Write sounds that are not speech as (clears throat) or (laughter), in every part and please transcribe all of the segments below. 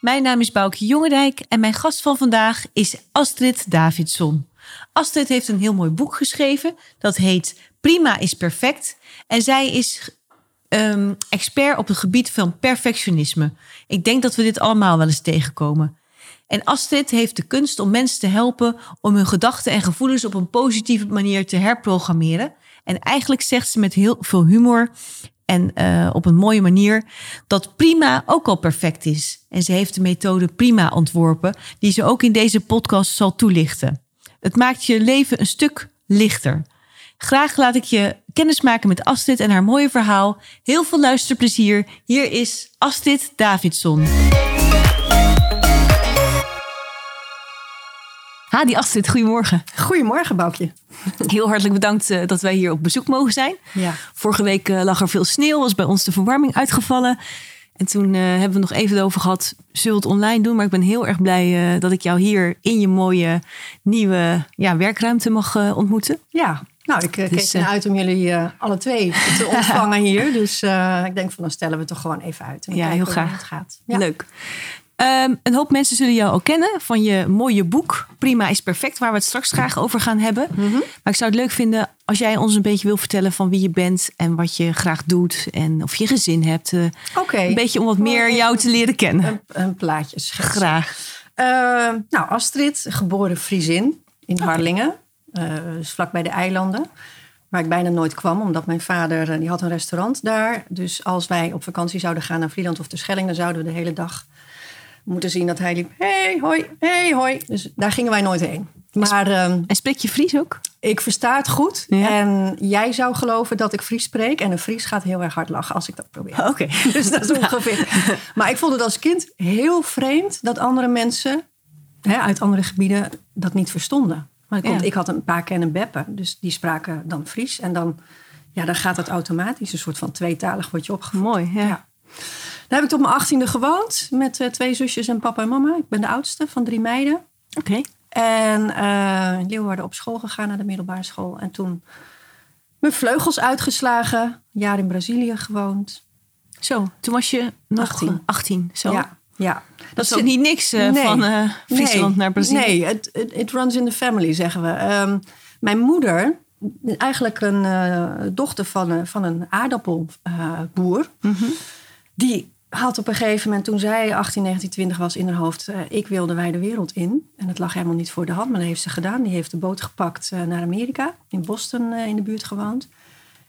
Mijn naam is Boukje Jongendijk en mijn gast van vandaag is Astrid Davidson. Astrid heeft een heel mooi boek geschreven. Dat heet Prima is perfect. En zij is ehm, expert op het gebied van perfectionisme. Ik denk dat we dit allemaal wel eens tegenkomen. En Astrid heeft de kunst om mensen te helpen om hun gedachten en gevoelens op een positieve manier te herprogrammeren. En eigenlijk zegt ze met heel veel humor en eh, op een mooie manier dat prima ook al perfect is. En ze heeft de methode prima ontworpen, die ze ook in deze podcast zal toelichten. Het maakt je leven een stuk lichter. Graag laat ik je kennismaken met Astrid en haar mooie verhaal. Heel veel luisterplezier. Hier is Astrid Davidson. Hadi Astrid, goedemorgen. Goedemorgen, Boukje. (laughs) Heel hartelijk bedankt eh, dat wij hier op bezoek mogen zijn. Ja. Vorige week eh, lag er veel sneeuw, was bij ons de verwarming uitgevallen. En toen eh, hebben we nog even erover gehad, zullen we het online doen? Maar ik ben heel erg blij dat ik jou hier in je mooie nieuwe ja, werkruimte mag ontmoeten. Ja, nou, ik Dus, keek ernaar uit om jullie alle twee te (laughs) ontvangen hier. Dus ik denk van, dan stellen we het toch gewoon even uit. En Ja, heel graag. Het gaat. Ja. Leuk. Ehm, een hoop mensen zullen jou al kennen van je mooie boek Prima is perfect, waar we het straks graag over gaan hebben. Mhm. Maar ik zou het leuk vinden als jij ons een beetje wil vertellen van wie je bent en wat je graag doet en of je gezin hebt. Oké, Een beetje om wat meer jou te leren kennen. een, een plaatje. Graag. Eh, nou, Astrid, geboren Friesin in Harlingen. Eh, dus vlakbij de eilanden. Waar ik bijna nooit kwam, omdat mijn vader eh, die had een restaurant daar. Dus als wij op vakantie zouden gaan naar Vlieland of de Schelling... dan zouden we de hele dag moeten zien dat hij liep... hey, hoi, hey, hoi. Dus daar gingen wij nooit heen. Maar ehm, En spreek je Fries ook? ik versta het goed. Ja. En jij zou geloven dat ik Fries spreek. En een Fries gaat heel erg hard lachen als ik dat probeer. Oké. (laughs) Dus dat is (laughs) ongeveer. Maar ik vond het als kind heel vreemd dat andere mensen hè, uit andere gebieden dat niet verstonden. Maar dat komt, Ja. ik had een paar kennen beppen, dus die spraken dan Fries. En dan, ja, dan gaat dat automatisch, een soort van tweetalig wordt je opgevoed. Mooi, ja. Ja. Daar heb ik tot mijn achttiende gewoond met eh, twee zusjes en papa en mama. Ik ben de oudste van drie meiden. Oké. En in Leeuwarden op school gegaan naar de middelbare school. En toen mijn vleugels uitgeslagen. Een jaar in Brazilië gewoond. Zo, toen was je nog 18. 18. zo. Ja, ja. Dat is ook niet niks eh, Nee. van Friesland nee, naar Brazilië. Nee, het it, it runs in the family, zeggen we. Ehm, mijn moeder, eigenlijk een dochter van, een- van een aardappelboer... Mhm. die had op een gegeven moment, toen zij 18, 19, 20 was in haar hoofd... eh, ik wilde wij de wereld in. En dat lag helemaal niet voor de hand, maar dat heeft ze gedaan. Die heeft de boot gepakt eh, naar Amerika. In Boston eh, in de buurt gewoond.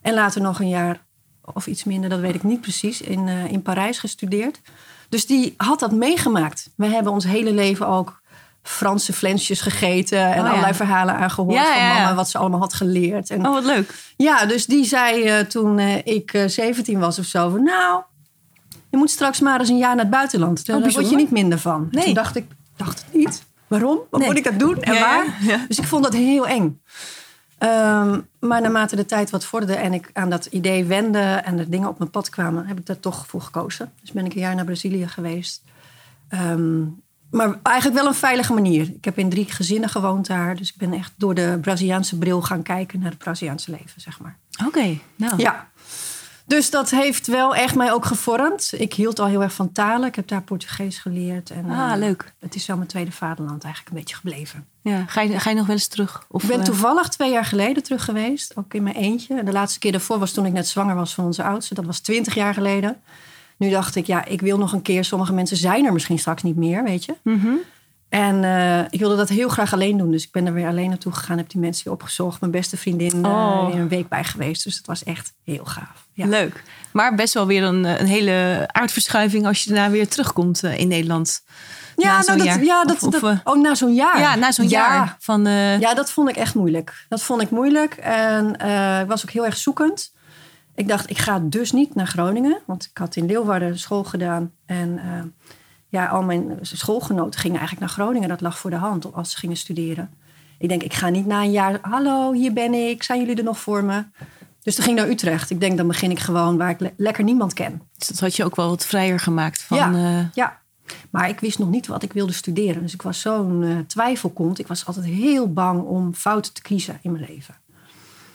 En later nog een jaar of iets minder, dat weet ik niet precies, in, in Parijs gestudeerd. Dus die had dat meegemaakt. We hebben ons hele leven ook Franse flensjes gegeten en ja. allerlei verhalen aangehoord Ja, van ja. mama, wat ze allemaal had geleerd. En, Oh, wat leuk. Ja, dus die zei toen ik eh, 17 was of zo, van, nou, je moet straks maar eens een jaar naar het buitenland. Daar word je niet minder van. Nee. Toen dacht ik, dacht het niet. Waarom? Wat Nee. moet ik dat doen en Ja, waar? ja. Dus ik vond dat heel eng. Ehm, maar naarmate de tijd wat vorderde en ik aan dat idee wende en er dingen op mijn pad kwamen, heb ik daar toch voor gekozen. Dus ben ik een jaar naar Brazilië geweest. Ehm, maar eigenlijk wel een veilige manier. Ik heb in drie gezinnen gewoond daar. Dus ik ben echt door de Braziliaanse bril gaan kijken naar het Braziliaanse leven, zeg maar. Oké, nou. Ja. Dus dat heeft wel echt mij ook gevormd. Ik hield al heel erg van talen. Ik heb daar Portugees geleerd. En, Ah, eh, leuk. Het is zo mijn tweede vaderland eigenlijk een beetje gebleven. Ja, ga, je, ga je nog wel eens terug? Of, Ik ben eh, toevallig twee jaar geleden terug geweest. Ook in mijn eentje. En de laatste keer daarvoor was toen ik net zwanger was van onze oudste. Dat was twintig jaar geleden. Nu dacht ik, ja, ik wil nog een keer. Sommige mensen zijn er misschien straks niet meer, weet je. mhm. En eh, ik wilde dat heel graag alleen doen. Dus ik ben er weer alleen naartoe gegaan. Heb die mensen weer opgezocht. Mijn beste vriendin Oh. weer een week bij geweest. Dus het was echt heel gaaf. Ja. Leuk. Maar best wel weer een, eh, een hele aardverschuiving als je daarna weer terugkomt in Nederland. Ja, nou, dat, jaar. ja, dat, Of- of, dat- oh, na zo'n jaar. Ja, na zo'n Ja. jaar. Van, Ja, dat vond ik echt moeilijk. Dat vond ik moeilijk. En ik was ook heel erg zoekend. Ik dacht, ik ga dus niet naar Groningen. Want ik had in Leeuwarden school gedaan. En ja, al mijn schoolgenoten gingen eigenlijk naar Groningen. Dat lag voor de hand als ze gingen studeren. Ik denk, ik ga niet na een jaar, hallo, hier ben ik, zijn jullie er nog voor me? Dus toen ging ik naar Utrecht. Ik denk, dan begin ik gewoon waar ik le- lekker niemand ken. Dus dat had je ook wel wat vrijer gemaakt. Van, Ja. eh, Ja, maar ik wist nog niet wat ik wilde studeren. Dus ik was zo'n twijfelkont. Ik was altijd heel bang om fouten te kiezen in mijn leven.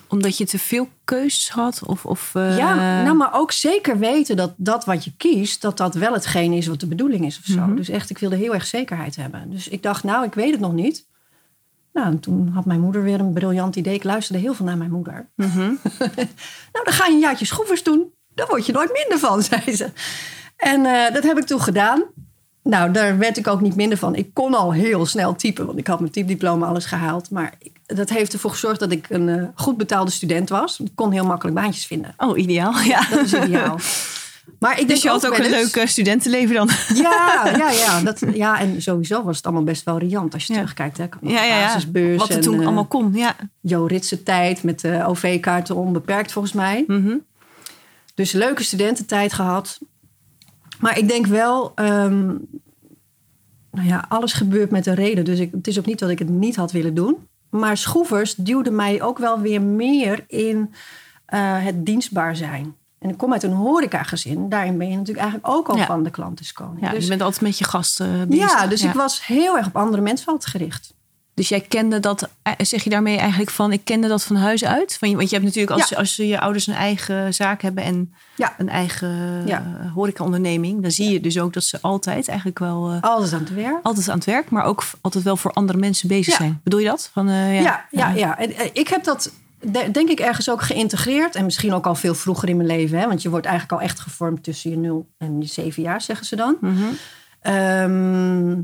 Omdat je te veel keuzes had? Of, of, eh, Ja, nou, maar ook zeker weten dat dat wat je kiest, dat dat wel hetgeen is wat de bedoeling is of zo. Mhm. Dus echt, ik wilde heel erg zekerheid hebben. Dus ik dacht, nou, ik weet het nog niet. Nou, en toen had mijn moeder weer een briljant idee. Ik luisterde heel veel naar mijn moeder. mhm. (laughs) Nou, dan ga je een jaartje schroevers doen. Daar word je nooit minder van, (laughs) zei ze. En eh, dat heb ik toen gedaan. Nou, daar werd ik ook niet minder van. Ik kon al heel snel typen, want ik had mijn typediploma alles gehaald. Maar ik- dat heeft ervoor gezorgd dat ik een eh, goed betaalde student was. Ik kon heel makkelijk baantjes vinden. Oh, ideaal. (laughs) Ja. Dat is ideaal. Maar ik Dus je had ook een leuk eh, studentenleven dan. Ja, (laughs) ja, ja, dat, ja, en sowieso was het allemaal best wel riant als je Ja. terugkijkt. Hè. Ja, ja, ja. Wat er en, toen eh, allemaal kon. Ja. Jo Ritse tijd met de OV-kaarten onbeperkt volgens mij. Mhm. Dus leuke studententijd gehad. Maar ik denk wel, ehm, nou ja, alles gebeurt met een reden. Dus ik, het is ook niet dat ik het niet had willen doen. Maar schroevers duwde mij ook wel weer meer in eh, het dienstbaar zijn. En ik kom uit een horecagezin. Daarin ben je natuurlijk eigenlijk ook al Ja. van de klantenskoning. ja, dus, je bent altijd met je gasten bezig. ja, dus Ja. ik was heel erg op andere mensen gericht. Dus jij kende dat, eh, zeg je daarmee eigenlijk van, ik kende dat van huis uit? Van, want je hebt natuurlijk, als, Ja. als je ouders een eigen zaak hebben en Ja. een eigen Ja. eh, horecaonderneming, dan zie je dus ook dat ze altijd eigenlijk wel, eh, Alles aan het werk. altijd aan het werk, maar ook altijd wel voor andere mensen bezig zijn. Bedoel je dat? Van, ja. Ja, ja, ja. En, ik heb dat de- denk ik ergens ook geïntegreerd. En misschien ook al veel vroeger in mijn leven. Hè? Want je wordt eigenlijk al echt gevormd tussen je 0 en je 7 jaar, zeggen ze dan. Ehm,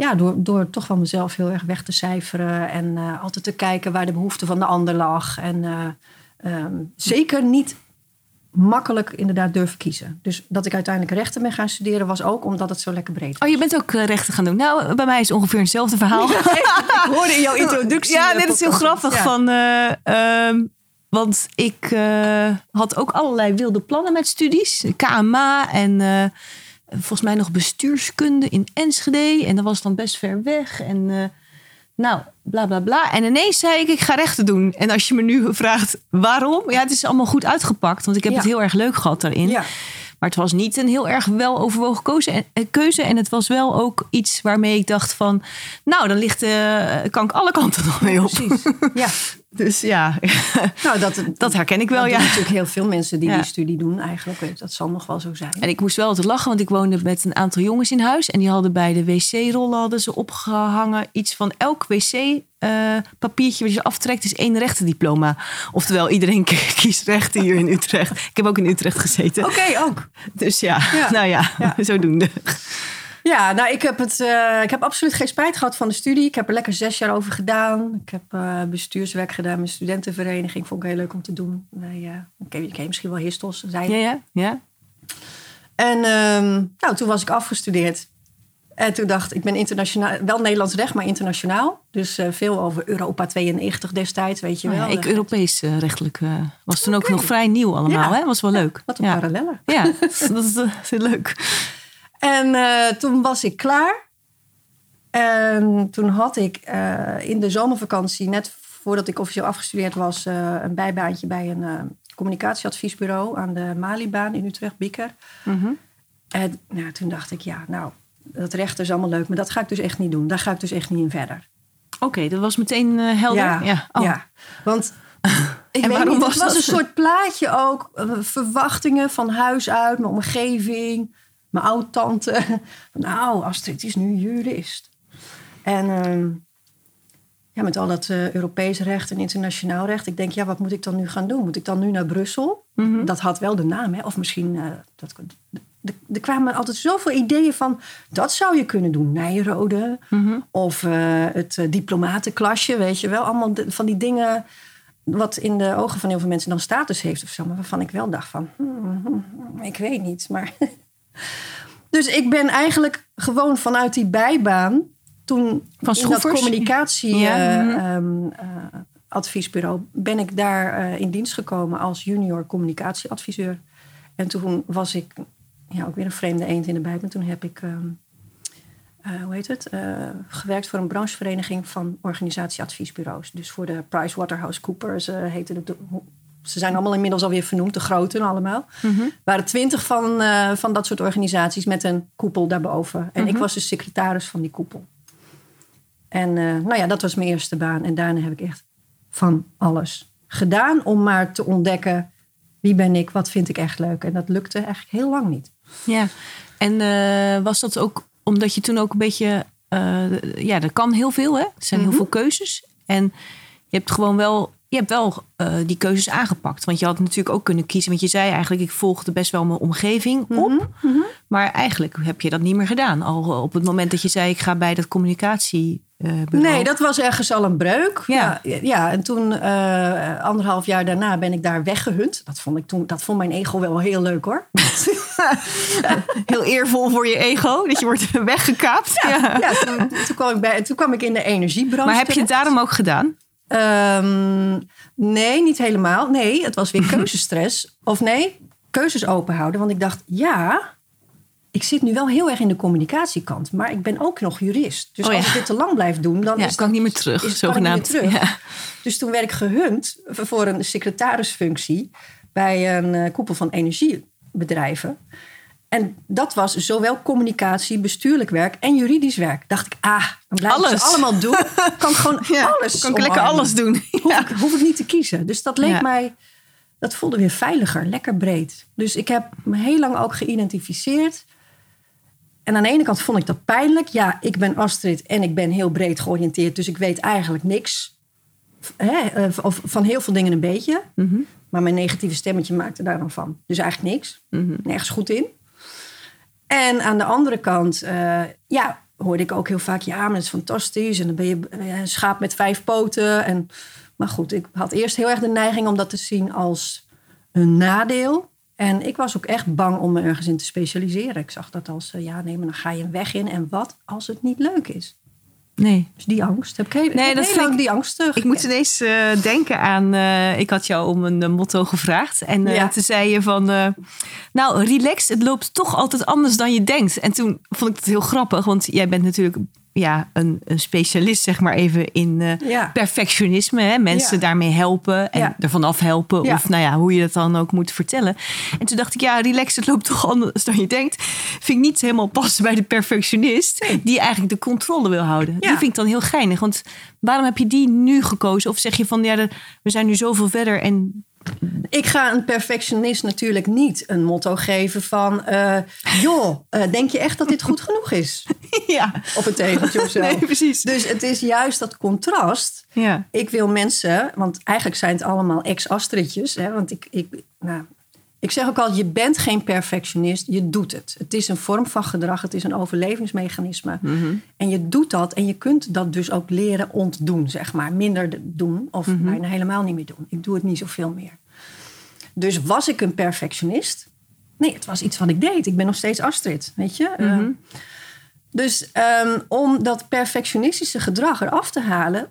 ja, door, door toch wel mezelf heel erg weg te cijferen. En eh, altijd te kijken waar de behoefte van de ander lag. En eh, ehm, zeker niet makkelijk inderdaad durven kiezen. Dus dat ik uiteindelijk rechten ben gaan studeren... was ook omdat het zo lekker breed was. Oh, je bent ook eh, rechten gaan doen. Nou, bij mij is ongeveer hetzelfde verhaal. (laughs) ik hoorde in jouw introductie... Ja, dit is heel grappig. Ja. Van, eh, ehm, want ik had ook allerlei wilde plannen met studies. KMA en volgens mij nog bestuurskunde in Enschede. En dat was dan best ver weg. En eh, nou, bla bla bla. En ineens zei ik, ik ga rechten doen. En als je me nu vraagt waarom? Ja, het is allemaal goed uitgepakt. Want ik heb Ja. het heel erg leuk gehad daarin. Ja. Maar het was niet een heel erg wel overwogen keuze en, eh, keuze. En het was wel ook iets waarmee ik dacht van... Nou, dan ligt, eh, kan ik alle kanten nog mee op. Precies. Ja, (laughs) Dus ja, (laughs) nou, dat, dat herken ik wel, dat ja. natuurlijk heel veel mensen die Ja. die studie doen eigenlijk. Dat zal nog wel zo zijn. En ik moest wel altijd lachen, want ik woonde met een aantal jongens in huis. En die hadden bij de wc-rollen hadden ze opgehangen iets van elk wc-papiertje wat je aftrekt is één rechtendiploma. Oftewel, iedereen (laughs) kiest rechten hier in Utrecht. Ik heb ook in Utrecht gezeten. Oké, ook. Dus ja, Ja. (laughs) nou ja, Ja. zodoende. Ja, nou, ik heb, het, eh, ik heb absoluut geen spijt gehad van de studie. Ik heb er lekker zes jaar over gedaan. Ik heb eh, bestuurswerk gedaan met studentenvereniging. Vond ik heel leuk om te doen. Nee, ken, je je misschien wel Histos. Zei Ja, ja, ja. En ehm, nou, toen was ik afgestudeerd. En toen dacht ik, ik ben internationaal, wel Nederlands recht, maar internationaal. Dus veel over Europa 92 destijds, weet je Oh wel. ja, ik Europees rechtelijk was toen ook nog vrij nieuw allemaal. Ja. hè? Was wel leuk. Wat een parallellen. Ja, (laughs) dat is, heel (laughs) leuk. En eh, toen was ik klaar. En toen had ik eh, in de zomervakantie, net voordat ik officieel afgestudeerd was, eh, een bijbaantje bij een communicatieadviesbureau aan de Malibaan in Utrecht, Bieker. Mhm. En nou, toen dacht ik, ja, nou, dat recht is allemaal leuk, maar dat ga ik dus echt niet doen. Daar ga ik dus echt niet in verder. Oké, dat was meteen helder. Ja, Oh. ja. want (laughs) ik En weet waarom niet, was het was dat? een soort plaatje ook. verwachtingen van huis uit, mijn omgeving, mijn oud-tante. (laughs) Nou, Astrid is nu jurist. En ehm, ja, met al dat eh, Europees recht en internationaal recht. Ik denk, ja, wat moet ik dan nu gaan doen? Moet ik dan nu naar Brussel? Mhm. Dat had wel de naam, hè? Of misschien... eh, dat, er- er kwamen altijd zoveel ideeën van... dat zou je kunnen doen, Nijrode. Mhm. Of eh, het diplomatenklasje, weet je wel. Allemaal de- van die dingen wat in de ogen van heel veel mensen dan status heeft of zo. Maar waarvan ik wel dacht van, hmm, hmm, ik weet niet. Maar (laughs) dus ik ben eigenlijk gewoon vanuit die bijbaan... toen Van in dat schroefers? communicatie... Ja, eh, mhm. ehm, eh, adviesbureau ben ik daar eh, in dienst gekomen als junior communicatieadviseur. En toen was ik ja, ook weer een vreemde eend in de bijt. En toen heb ik ehm, eh, hoe heet het? Gewerkt voor een branchevereniging van organisatieadviesbureaus. Dus voor de PricewaterhouseCoopers heette het. Ze zijn allemaal inmiddels alweer vernoemd, de grote allemaal. Mhm. Waren twintig van, eh, van dat soort organisaties met een koepel daarboven. En ik was dus secretaris van die koepel. En eh, nou ja, dat was mijn eerste baan. En daarna heb ik echt van alles gedaan om maar te ontdekken wie ben ik, wat vind ik echt leuk. En dat lukte eigenlijk heel lang niet. Ja, en eh, was dat ook omdat je toen ook een beetje... ja, er kan heel veel, hè? Er zijn heel veel keuzes. En je hebt gewoon wel... Je hebt wel eh, die keuzes aangepakt. Want je had natuurlijk ook kunnen kiezen. Want je zei eigenlijk, ik volgde best wel mijn omgeving op. Maar eigenlijk heb je dat niet meer gedaan. Al op het moment dat je zei, ik ga bij dat communicatiebureau. Nee, dat was ergens al een breuk. Ja. Ja, ja, en toen, eh, anderhalf jaar daarna, ben ik daar weggehunt. Dat vond, ik toen, dat vond mijn ego wel heel leuk hoor. (laughs) Heel eervol voor je ego, dat je wordt weggekaapt. Ja. ja, toen, toen, kwam ik bij, toen kwam ik in de energiebranche. Maar heb je het daarom ook gedaan? Ehm, nee, niet helemaal. Nee, het was weer (laughs) keuzestress. Of nee, keuzes openhouden. Want ik dacht, ja, ik zit nu wel heel erg in de communicatiekant. Maar ik ben ook nog jurist. Dus Oh ja. als ik dit te lang blijf doen, dan Ja, is kan ik niet meer terug, is- kan ik niet meer zogenaamd. terug. Ja. Dus toen werd ik gehunt voor een secretarisfunctie bij een eh, koepel van energiebedrijven. En dat was zowel communicatie, bestuurlijk werk en juridisch werk. Dacht ik, ah, dan blijf ik Alles. ze allemaal doen. (laughs) Kan ik gewoon alles kan ik lekker alles doen. Hoef, ik, hoef ik niet te kiezen. Dus dat leek Ja. mij, dat voelde weer veiliger, lekker breed. Dus ik heb me heel lang ook geïdentificeerd. En aan de ene kant vond ik dat pijnlijk. Ja, ik ben Astrid en ik ben heel breed georiënteerd. Dus ik weet eigenlijk niks. Hè, of van heel veel dingen een beetje. Maar mijn negatieve stemmetje maakte daar dan van. Dus eigenlijk niks. Nergens goed in. En aan de andere kant, eh, ja, hoorde ik ook heel vaak... ja, maar dat is fantastisch. En dan ben je eh, een schaap met vijf poten. En, maar goed, ik had eerst heel erg de neiging om dat te zien als een nadeel. En ik was ook echt bang om me ergens in te specialiseren. Ik zag dat als, eh, ja, nee, maar dan ga je een weg in. En wat als het niet leuk is? Nee. Dus die angst. Heb ik heel, Nee, dat heel lang ik- die angst uh, Ik moet ineens eh, denken aan. eh, ik had jou om een motto gevraagd. En eh, Ja. toen zei je van. nou, relax, het loopt toch altijd anders dan je denkt. En toen vond ik het heel grappig, want jij bent natuurlijk. Ja, een, een specialist, zeg maar even in eh, Ja. perfectionisme. Hè? Mensen Ja. daarmee helpen en ervan afhelpen. Of nou ja, hoe je dat dan ook moet vertellen. En toen dacht ik, ja, relax, het loopt toch anders dan je denkt. Vind ik niet helemaal passen bij de perfectionist. Die eigenlijk de controle wil houden. Ja. Die vind ik dan heel geinig. Want waarom heb je die nu gekozen? Of zeg je van, ja, we zijn nu zoveel verder en Ik ga een perfectionist natuurlijk niet een motto geven van... eh, joh, eh, denk je echt dat dit goed genoeg is? (laughs) ja, Op een tegeltje of zo. Nee, precies. Dus het is juist dat contrast. ja. Ik wil mensen, want eigenlijk zijn het allemaal ex-Astridjes. Hè, want ik, ik, nou, ik zeg ook al, je bent geen perfectionist, je doet het. Het is een vorm van gedrag, het is een overlevingsmechanisme. En je doet dat en je kunt dat dus ook leren ontdoen, zeg maar. Minder de- doen of bijna helemaal niet meer doen. Ik doe het niet zoveel meer. Dus was ik een perfectionist? Nee, het was iets wat ik deed. Ik ben nog steeds Astrid, weet je. Eh, dus ehm, om dat perfectionistische gedrag eraf te halen,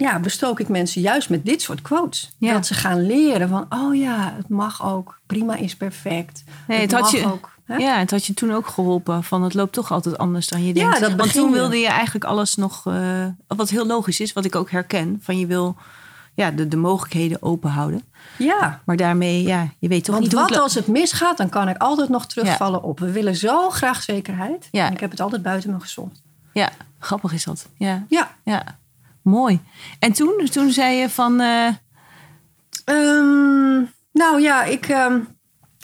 ja, bestook ik mensen juist met dit soort quotes. Ja. Dat ze gaan leren van, oh ja, het mag ook, prima is perfect. Nee, het had mag je, ook. hè? ja, het had je toen ook geholpen van het loopt toch altijd anders dan je Ja, denkt. dat Want toen wilde je eigenlijk alles nog, eh, wat heel logisch is, wat ik ook herken, van je wil ja, de, de mogelijkheden open houden. ja. Maar daarmee, ja, je weet toch Want niet hoe wat als het misgaat, dan kan ik altijd nog terugvallen op. We willen zo graag zekerheid. Ja. En ik heb het altijd buiten me gezocht. Ja, grappig is dat. Ja, Ja. ja. Mooi. En toen, toen zei je van, eh, Ehm, nou ja, ik. ehm,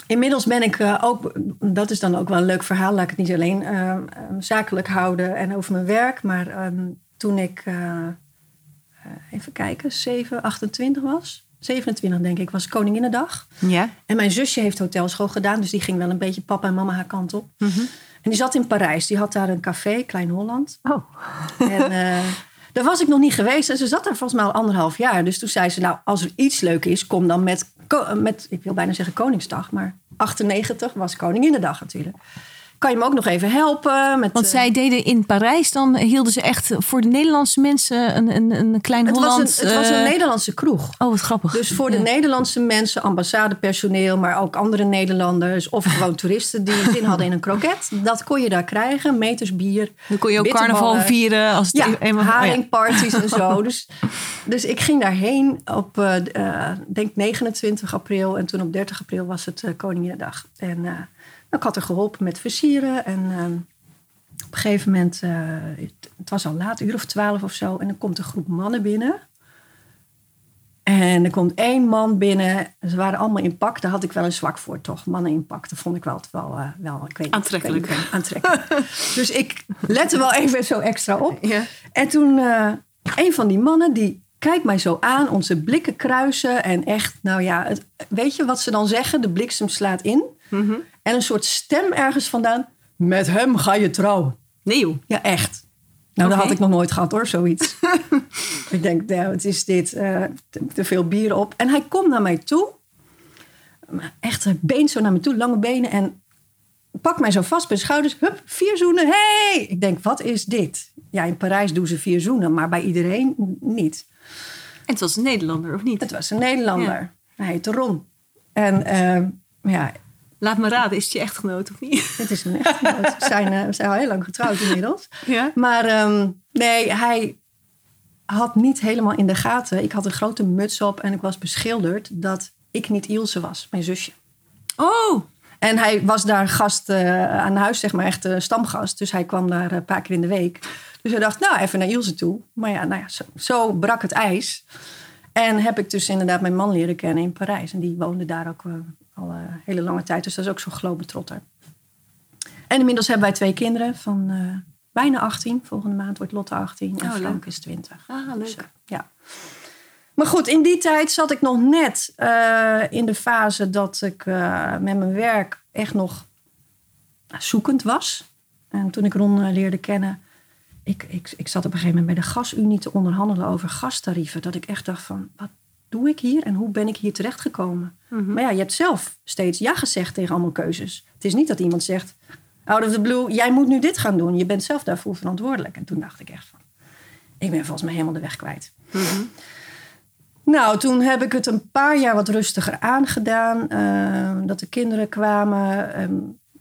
inmiddels ben ik eh, ook. Dat is dan ook wel een leuk verhaal. Laat ik het niet alleen ehm, zakelijk houden en over mijn werk. Maar toen ik. eh, even kijken, 7, 28 was. 27 denk ik, was Koninginnedag. ja, En mijn zusje heeft hotelschool gedaan. Dus die ging wel een beetje papa en mama haar kant op. En die zat in Parijs. Die had daar een café, Klein Holland. oh, En (laughs) daar was ik nog niet geweest. En ze zat daar volgens mij al anderhalf jaar. Dus toen zei ze, nou, als er iets leuk is, kom dan met, met ik wil bijna zeggen Koningsdag. Maar 98 was Koninginnedag natuurlijk. Kan je me ook nog even helpen? Met, Want eh, zij deden in Parijs, dan hielden ze echt voor de Nederlandse mensen een, een, een klein het, was een, het was een eh, Nederlandse kroeg. Oh, wat grappig. Dus voor de Ja. Nederlandse mensen, ambassadepersoneel, maar ook andere Nederlanders of gewoon (laughs) toeristen die zin hadden in een kroket, dat kon je daar krijgen. Meters bier. Dan kon je ook carnaval vieren als het Ja, eenmaal... oh ja. haringparties en zo. (laughs) Dus, dus ik ging daarheen op, eh denk 29 april. En toen op 30 april was het eh, Koninginnedag. En ik had er geholpen met versieren. En eh, op een gegeven moment, eh, het, het was al laat, uur of twaalf of zo. En dan komt een groep mannen binnen. En er komt één man binnen. Ze waren allemaal in pak. Daar had ik wel een zwak voor, toch? Mannen in pak. Dat vond ik wel, wel, eh, wel ik weet Aantrekkelijk. niet, aantrekkelijk. dus ik lette wel even zo extra op. Ja. En toen, eh, een van die mannen, die kijkt mij zo aan. Onze blikken kruisen. En echt, nou ja, het, weet je wat ze dan zeggen? De bliksem slaat in. Mhm. En een soort stem ergens vandaan. Met hem ga je trouwen. Nee joh. Ja, echt. Nou, dat Oké. had ik nog nooit gehad hoor, zoiets. (laughs) ik denk, nou, wat is dit? Eh, te, te veel bier op. En hij komt naar mij toe. Maar Echt, hij beent zo naar me toe, lange benen. En pakt mij zo vast bij de schouders. Hup, vier zoenen. Hey! Ik denk, wat is dit? Ja, in Parijs doen ze vier zoenen, maar bij iedereen niet. En het was een Nederlander, of niet? Het was een Nederlander. Hij heette Ron. En eh, ja, Laat me raden, is het je echtgenoot of niet? dit is een echtgenoot. (laughs) We zijn, eh, we zijn al heel lang getrouwd inmiddels. Ja. Maar ehm, nee, hij had niet helemaal in de gaten. Ik had een grote muts op en ik was beschilderd dat ik niet Ilse was, mijn zusje. Oh, En hij was daar gast eh, aan huis, zeg maar, echt een stamgast. Dus hij kwam daar een paar keer in de week. Dus hij dacht, nou, even naar Ilse toe. Maar ja, nou ja zo, zo brak het ijs. En heb ik dus inderdaad mijn man leren kennen in Parijs. En die woonde daar ook eh, al een hele lange tijd. Dus dat is ook zo'n globetrotter. En inmiddels hebben wij twee kinderen van eh, bijna 18. Volgende maand wordt Lotte 18 en Oh, Frank leuk. is 20. ah, leuk. Dus, eh, ja. Maar goed, in die tijd zat ik nog net eh, in de fase dat ik eh, met mijn werk echt nog zoekend was. En toen ik Ron eh, leerde kennen, ik, ik, ik zat op een gegeven moment bij de gasunie te onderhandelen over gastarieven. Dat ik echt dacht van, wat doe ik hier en hoe ben ik hier terechtgekomen? Maar ja, je hebt zelf steeds ja gezegd tegen allemaal keuzes. Het is niet dat iemand zegt, out of the blue, jij moet nu dit gaan doen. Je bent zelf daarvoor verantwoordelijk. En toen dacht ik echt van, ik ben volgens mij helemaal de weg kwijt. Nou, toen heb ik het een paar jaar wat rustiger aangedaan. Eh, dat de kinderen kwamen, ehm,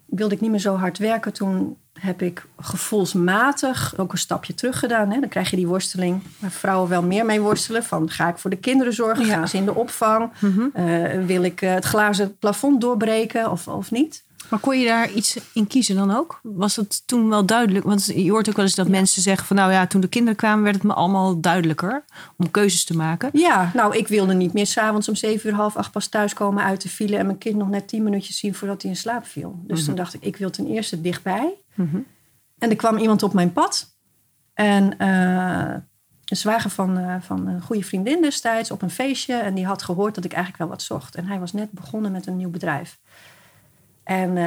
wilde ik niet meer zo hard werken. Toen heb ik gevoelsmatig ook een stapje terug gedaan. Hè. Dan krijg je die worsteling waar vrouwen wel meer mee worstelen. Van ga ik voor de kinderen zorgen? Gaan ze in de opvang? Eh, wil ik eh, het glazen plafond doorbreken of, of niet? Maar kon je daar iets in kiezen dan ook? Was het toen wel duidelijk? Want je hoort ook wel eens dat mensen zeggen van... nou ja, toen de kinderen kwamen werd het me allemaal duidelijker om keuzes te maken. Ja, nou, ik wilde niet meer s'avonds om zeven uur, half acht pas thuiskomen uit de file... en mijn kind nog net tien minuutjes zien voordat hij in slaap viel. Dus toen dacht ik, ik wil ten eerste dichtbij. En er kwam iemand op mijn pad. En eh, een zwager van, eh, van een goede vriendin destijds op een feestje. En die had gehoord dat ik eigenlijk wel wat zocht. En hij was net begonnen met een nieuw bedrijf. En eh,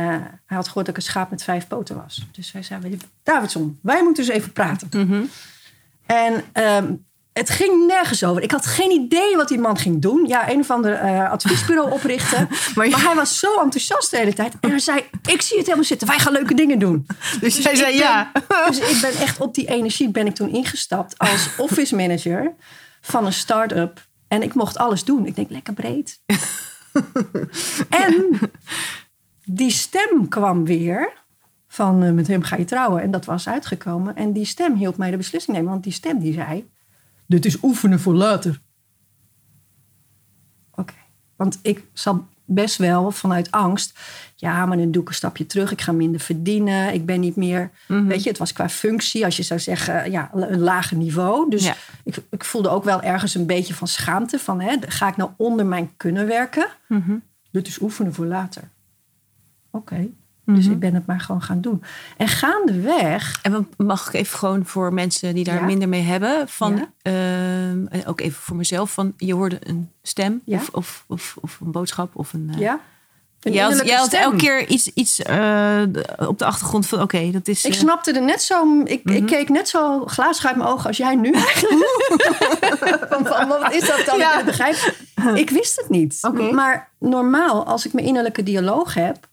hij had gehoord dat ik een schaap met vijf poten was. Dus hij zei, Davidson, wij moeten eens even praten. En ehm, het ging nergens over. Ik had geen idee wat die man ging doen. Ja, een of ander eh, adviesbureau (laughs) oprichten. maar, hij was zo enthousiast de hele tijd. En hij zei, ik zie het helemaal zitten. Wij gaan leuke dingen doen. (laughs) Dus ik zei ben- ja. Dus ik ben echt op die energie ben ik toen ingestapt als (laughs) office manager van een start-up. En ik mocht alles doen. Ik denk, lekker breed. en die stem kwam weer van eh, met hem ga je trouwen. En dat was uitgekomen. En die stem hielp mij de beslissing nemen. Want die stem die zei, dit is oefenen voor later. Oké. Want ik zat best wel vanuit angst. Ja, maar dan doe ik een stapje terug. Ik ga minder verdienen. Ik ben niet meer... Weet je, het was qua functie, als je zou zeggen... ja, een lager niveau. Dus Ja. ik, ik voelde ook wel ergens een beetje van schaamte. Van, hè, ga ik nou onder mijn kunnen werken? Dit is oefenen voor later. Oké. Dus ik ben het maar gewoon gaan doen. En gaandeweg... En mag ik even gewoon voor mensen die daar Ja. minder mee hebben... van Ja. ehm, en ook even voor mezelf... van je hoorde een stem Ja. of, of, of, of een boodschap of een... eh, Ja? Een Jij had, jij elke keer iets, iets eh, op de achtergrond van... oké, dat is... Ik eh, snapte er net zo... Ik, Mhm. ik keek net zo glazen uit mijn ogen als jij nu (laughs) van, van, wat is dat dan? Ik begrijpen. Ik wist het niet. Maar normaal, als ik mijn innerlijke dialoog heb...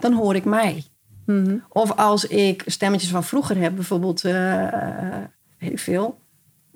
dan hoor ik mij. Mhm. Of als ik stemmetjes van vroeger heb, bijvoorbeeld, weet ik veel,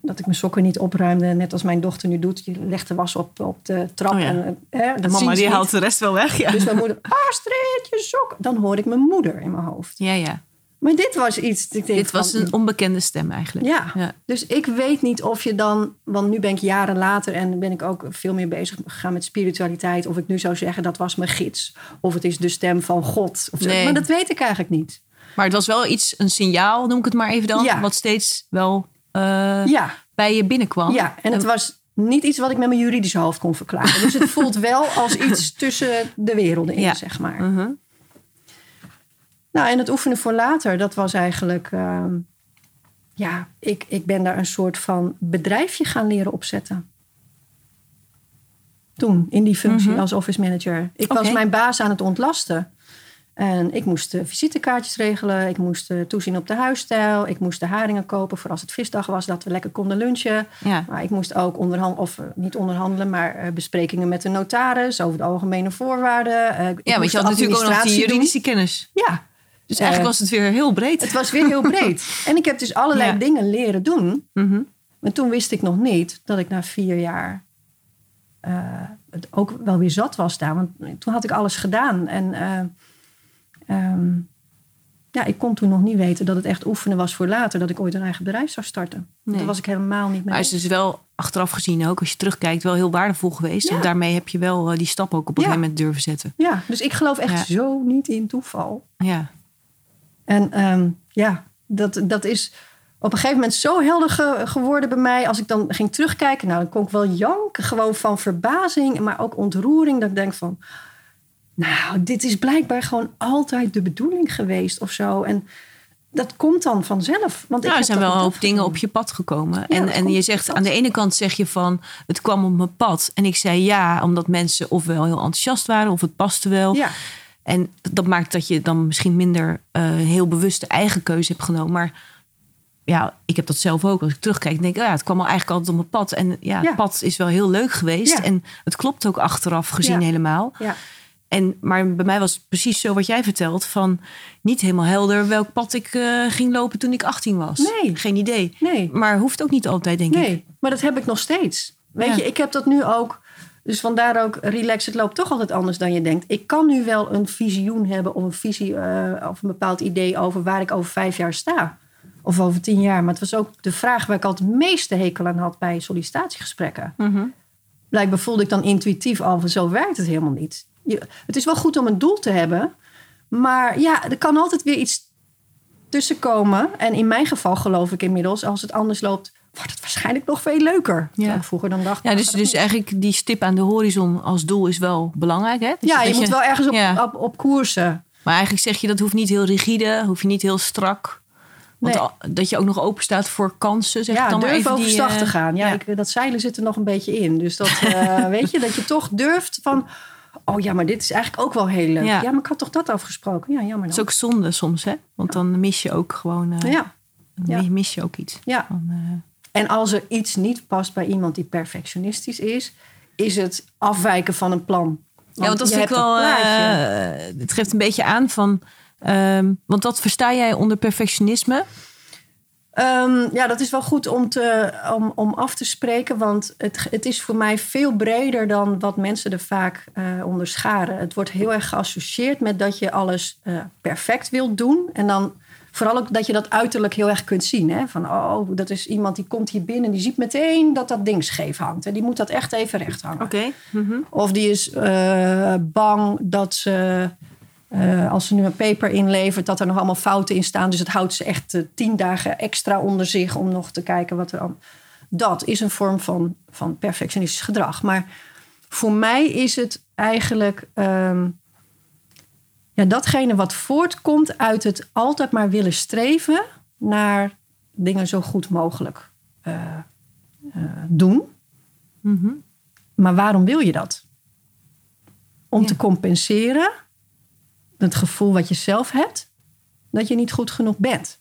dat ik mijn sokken niet opruimde, net als mijn dochter nu doet. Je legt de was op, op de trap. Oh ja. en, eh, dat En mama die haalt de rest wel weg. Ja, Dus mijn moeder, Astrid, je sok. Dan hoor ik mijn moeder in mijn hoofd. ja. ja. Maar dit was iets. Ik denk Dit was van, een onbekende stem eigenlijk. Ja. Ja. Dus ik weet niet of je dan, want nu ben ik jaren later en ben ik ook veel meer bezig gegaan met spiritualiteit. Of ik nu zou zeggen dat was mijn gids. Of het is de stem van God. Of. Nee. Maar dat weet ik eigenlijk niet. Maar het was wel iets, een signaal, noem ik het maar even dan. Ja. Wat steeds wel eh, Ja, bij je binnenkwam. ja. en het was niet iets wat ik met mijn juridische hoofd kon verklaren. Dus het voelt wel als iets tussen de werelden in, zeg maar. Mhm. Nou, en het oefenen voor later, dat was eigenlijk... ehm, ja, ik, ik ben daar een soort van bedrijfje gaan leren opzetten. Toen, in die functie Mhm. als office manager. Ik was mijn baas aan het ontlasten. En ik moest visitekaartjes regelen. Ik moest eh, toezien op de huisstijl. Ik moest de haringen kopen voor als het visdag was, dat we lekker konden lunchen. Ja. Maar ik moest ook onderhandelen, of eh, niet onderhandelen, maar eh, besprekingen met de notaris over de algemene voorwaarden. Ik ja, want je had natuurlijk ook nog die doen. juridische kennis. Ja, Dus eigenlijk Eh, was het weer heel breed. het was weer heel breed. (laughs) En ik heb dus allerlei Ja. dingen leren doen. Mhm. Maar toen wist ik nog niet dat ik na vier jaar eh, het ook wel weer zat was daar. Want toen had ik alles gedaan. En eh, ehm, ja, ik kon toen nog niet weten dat het echt oefenen was voor later. Dat ik ooit een eigen bedrijf zou starten. Nee. Daar was ik helemaal niet mee. Maar het is dus wel achteraf gezien ook, als je terugkijkt, wel heel waardevol geweest. Ja. Want daarmee heb je wel die stap ook op een Ja. gegeven moment durven zetten. Ja, dus ik geloof echt Ja. zo niet in toeval. Ja. En ehm, ja, dat, dat is op een gegeven moment zo helder ge- geworden bij mij. Als ik dan ging terugkijken, nou, dan kon ik wel janken. Gewoon van verbazing, maar ook ontroering. Dat ik denk van, nou, dit is blijkbaar gewoon altijd de bedoeling geweest of zo. En dat komt dan vanzelf. Want ik Nou, er zijn wel een hoop dingen op je pad gekomen. Ja, en en je zegt aan de ene kant zeg je van het kwam op mijn pad. En ik zei ja, omdat mensen ofwel heel enthousiast waren of het paste wel. Ja, En dat maakt dat je dan misschien minder eh, heel bewust de eigen keuze hebt genomen. Maar ja, ik heb dat zelf ook. Als ik terugkijk, denk ik, oh ja, het kwam al eigenlijk altijd op mijn pad. En ja, Ja. het pad is wel heel leuk geweest. Ja. En het klopt ook achteraf gezien Ja. helemaal. ja. En, maar bij mij was het precies zo wat jij vertelt. Van niet helemaal helder welk pad ik eh, ging lopen toen ik 18 was. Nee. Geen idee. Nee. Maar hoeft ook niet altijd, denk ik. Nee, maar dat heb ik nog steeds. Weet je, ik heb dat nu ook. Dus vandaar ook relax, het loopt toch altijd anders dan je denkt. Ik kan nu wel een visioen hebben of een visie eh, of een bepaald idee over waar ik over vijf jaar sta. Of over tien jaar. Maar het was ook de vraag waar ik altijd het meeste hekel aan had bij sollicitatiegesprekken. Mhm. Blijkbaar voelde ik dan intuïtief al van zo werkt het helemaal niet. Je, het is wel goed om een doel te hebben. Maar ja, er kan altijd weer iets tussenkomen. En in mijn geval geloof ik inmiddels, als het anders loopt, wordt het waarschijnlijk nog veel leuker. Ja. Vroeger dan dacht. Ja, nou, dus, het dus eigenlijk die stip aan de horizon als doel is wel belangrijk. Hè? Dus ja, je moet wel ergens op, ja. op, op koersen. Maar eigenlijk zeg je dat hoeft niet heel rigide, hoef je niet heel strak. Want Nee. al- dat je ook nog open staat voor kansen, zeg ik Ja, dan maar durf even. die, overstag eh, te gaan. Ja, ja. Ik, dat zeilen zit er nog een beetje in. Dus dat, eh, (laughs) weet je, dat je toch durft van... Oh ja, maar dit is eigenlijk ook wel heel leuk. Ja. Ja, maar ik had toch dat afgesproken? Ja, jammer dan. is ook zonde soms, hè? Want dan mis je ook gewoon eh, Ja, mis je ook iets. ja. Van, En als er iets niet past bij iemand die perfectionistisch is... is het afwijken van een plan. ja, want dat vind ik wel. eh, het geeft een beetje aan van. ehm, want wat versta jij onder perfectionisme? Ehm, ja, dat is wel goed om, te, om, om af te spreken. Want het, het is voor mij veel breder dan wat mensen er vaak eh onder scharen. Het wordt heel erg geassocieerd met dat je alles eh, perfect wilt doen. En dan vooral ook dat je dat uiterlijk heel erg kunt zien. Hè? Van, oh, dat is iemand die komt hier binnen... die ziet meteen dat dat ding scheef hangt. En die moet dat echt even recht hangen. Mhm. Of die is eh, bang dat ze, eh, als ze nu een paper inlevert, dat er nog allemaal fouten in staan. Dus het houdt ze echt eh, tien dagen extra onder zich om nog te kijken wat er aan. Dat is een vorm van, van perfectionistisch gedrag. Maar voor mij is het eigenlijk ehm, ja, datgene wat voortkomt uit het altijd maar willen streven naar dingen zo goed mogelijk eh, eh, doen. Mhm. Maar waarom wil je dat? Om Ja. te compenseren het gevoel wat je zelf hebt dat je niet goed genoeg bent.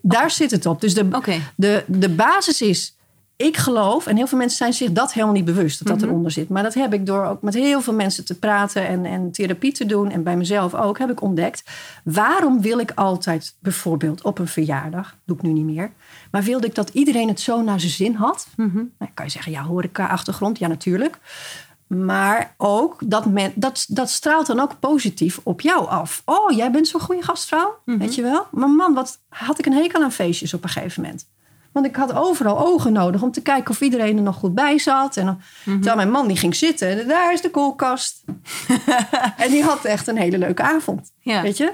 Daar zit het op. Dus de, de, de basis is: ik geloof, en heel veel mensen zijn zich dat helemaal niet bewust dat dat Mhm. eronder zit. Maar dat heb ik door ook met heel veel mensen te praten en, en therapie te doen. En bij mezelf ook heb ik ontdekt. Waarom wil ik altijd bijvoorbeeld op een verjaardag, doe ik nu niet meer. Maar wilde ik dat iedereen het zo naar zijn zin had? Mhm. Nou, kan je zeggen, ja, horeca-achtergrond, ja natuurlijk. Maar ook, dat, men, dat, dat straalt dan ook positief op jou af. Oh, jij bent zo'n goede gastvrouw, weet je wel. Maar man, wat had ik een hekel aan feestjes op een gegeven moment. Want ik had overal ogen nodig om te kijken of iedereen er nog goed bij zat. En dan, Terwijl mijn man die ging zitten, daar is de koelkast. (laughs) en die had echt een hele leuke avond, Ja. weet je.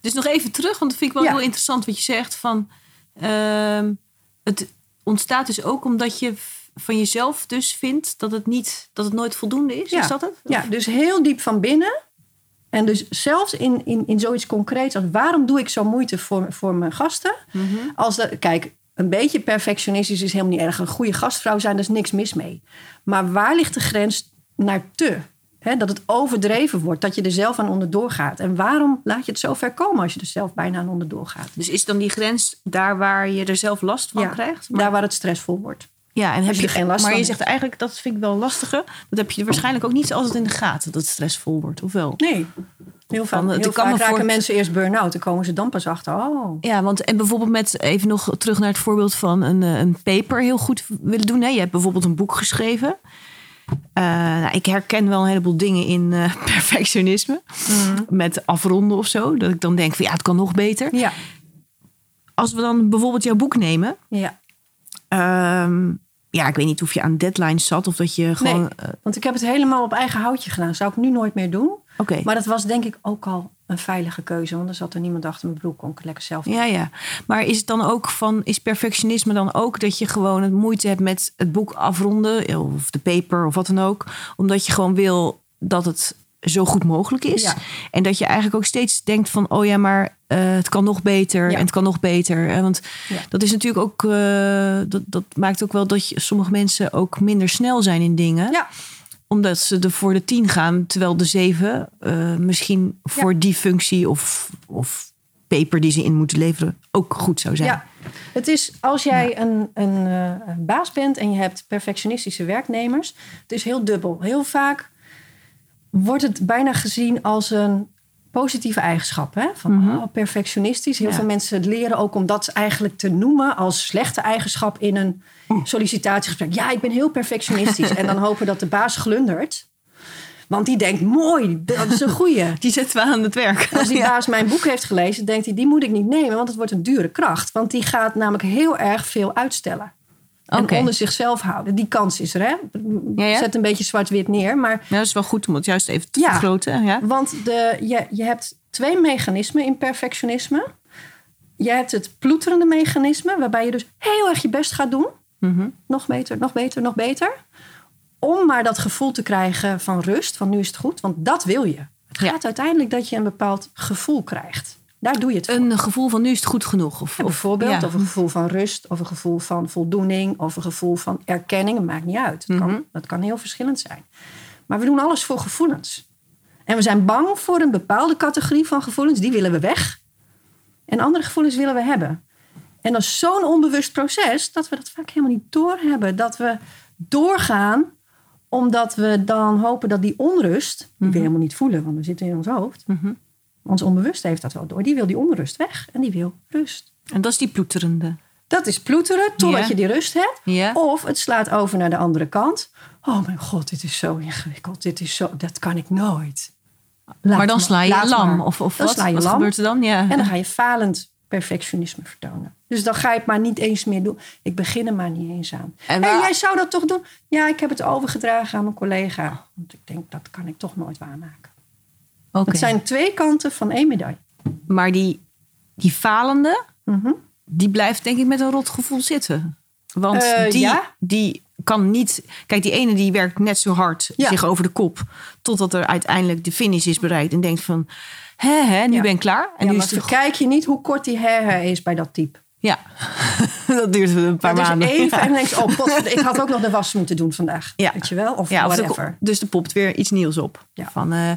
Dus nog even terug, want dat vind ik wel Ja. heel interessant wat je zegt. Van, ehm, het ontstaat dus ook omdat je van jezelf dus vindt dat het, niet, dat het nooit voldoende is. Ja. Is dat het? Ja, dus heel diep van binnen. En dus zelfs in, in, in zoiets concreets als waarom doe ik zo moeite voor, voor mijn gasten? Mhm. Als dat, kijk, een beetje perfectionistisch is helemaal niet erg. Een goede gastvrouw zijn, daar is niks mis mee. Maar waar ligt de grens naar te? Dat het overdreven wordt, dat je er zelf aan onderdoor gaat. En waarom laat je het zo ver komen als je er zelf bijna aan onderdoor gaat? Dus is dan die grens daar waar je er zelf last van krijgt? Maar- Daar waar het stressvol wordt. Ja, en heb je geen last Maar van je zegt eigenlijk, dat vind ik wel lastiger. Dat heb je waarschijnlijk ook niet altijd in de gaten, dat het stressvol wordt, of wel? Nee, heel Van, het heel kan vaak me raken voor- mensen eerst burn-out. Dan komen ze dan pas achter. Oh, Ja, want en bijvoorbeeld met even nog terug naar het voorbeeld van een, eh, een paper heel goed willen doen. Hè? Je hebt bijvoorbeeld een boek geschreven. Eh, nou, ik herken wel een heleboel dingen in eh, (laughs) perfectionisme. Met afronden of zo. Dat ik dan denk van ja, het kan nog beter. ja. Als we dan bijvoorbeeld jouw boek nemen. ja. Ehm, ja, ik weet niet of je aan deadlines zat of dat je gewoon. Nee, eh, want ik heb het helemaal op eigen houtje gedaan. Zou ik nu nooit meer doen. Oké. Maar dat was denk ik ook al een veilige keuze. Want er zat er niemand achter mijn broek. Kon ik lekker zelf. Ja, ja. Maar is het dan ook van, is perfectionisme dan ook dat je gewoon het moeite hebt met het boek afronden, of de paper of wat dan ook, omdat je gewoon wil dat het zo goed mogelijk is. Ja. En dat je eigenlijk ook steeds denkt van, oh ja, maar eh, het kan nog beter Ja. en het kan nog beter. Want Ja. dat is natuurlijk ook, eh, dat, dat maakt ook wel dat je, sommige mensen ook minder snel zijn in dingen. Ja. Omdat ze er voor de tien gaan, terwijl de zeven eh, misschien voor die functie of, of paper die ze in moeten leveren ook goed zou zijn. Ja, het is als jij een, een baas bent en je hebt perfectionistische werknemers. Het is heel dubbel. Heel vaak wordt het bijna gezien als een positieve eigenschap. Hè? Van oh, perfectionistisch. Heel Ja. veel mensen leren ook om dat eigenlijk te noemen als slechte eigenschap in een sollicitatiegesprek. Ja, ik ben heel perfectionistisch. en dan hopen dat de baas glundert. Want die denkt, mooi, dat is een goeie. (laughs) Die zetten we aan het werk. Als die baas mijn boek heeft gelezen, denkt hij, die moet ik niet nemen, want het wordt een dure kracht. Want die gaat namelijk heel erg veel uitstellen. En onder zichzelf houden. Die kans is er, hè? Ja, ja. Zet een beetje zwart-wit neer. Maar, Ja, dat is wel goed om het juist even te Ja. vergroten. Ja. want de, je, je hebt twee mechanismen in perfectionisme. Je hebt het ploeterende mechanisme, waarbij je dus heel erg je best gaat doen. Mhm. Nog beter, nog beter, nog beter. Om maar dat gevoel te krijgen van rust, van nu is het goed. Want dat wil je. Het gaat uiteindelijk dat je een bepaald gevoel krijgt. Daar doe je het voor. Een gevoel van nu is het goed genoeg. Of, Ja, bijvoorbeeld, ja. of een gevoel van rust, of een gevoel van voldoening, of een gevoel van erkenning. Het maakt niet uit. Mhm. kan, dat kan heel verschillend zijn. Maar we doen alles voor gevoelens. En we zijn bang voor een bepaalde categorie van gevoelens, die willen we weg. En andere gevoelens willen we hebben. En dat is zo'n onbewust proces dat we dat vaak helemaal niet doorhebben. Dat we doorgaan omdat we dan hopen dat die onrust, die we helemaal niet voelen, want we zitten in ons hoofd. Mhm. Ons onbewust heeft dat wel door. Die wil die onrust weg en die wil rust. En dat is die ploeterende. Dat is ploeteren totdat je die rust hebt. Of het slaat over naar de andere kant. Oh mijn god, dit is zo ingewikkeld. Dit is zo, dat kan ik nooit. Laat maar dan sla je lam. maar. Of, of Dan wat? sla je wat lam. gebeurt er dan? Ja. En dan ga je falend perfectionisme vertonen. Dus dan ga je het maar niet eens meer doen. Ik begin er maar niet eens aan. En jij zou dat toch doen? Ja, ik heb het overgedragen aan mijn collega. Want ik denk, dat kan ik toch nooit waarmaken. Oké. Het zijn twee kanten van één medaille. Maar die, die falende, Mhm. die blijft denk ik met een rot gevoel zitten. Want Eh, die, ja. die kan niet... Kijk, die ene die werkt net zo hard Ja. zich over de kop... totdat er uiteindelijk de finish is bereikt. En denkt van, hè, hè, nu Ja. ben ik klaar. En ja, nu maar is verkijk je niet hoe kort die her is bij dat type. Ja, (laughs) dat duurt een paar dus maanden. even Ja. en denk oh, pot, ik had ook nog de was moeten doen vandaag. Ja. Weet je wel? Of Ja, of er whatever. ko- dus er popt weer iets nieuws op. Ja. Van, eh,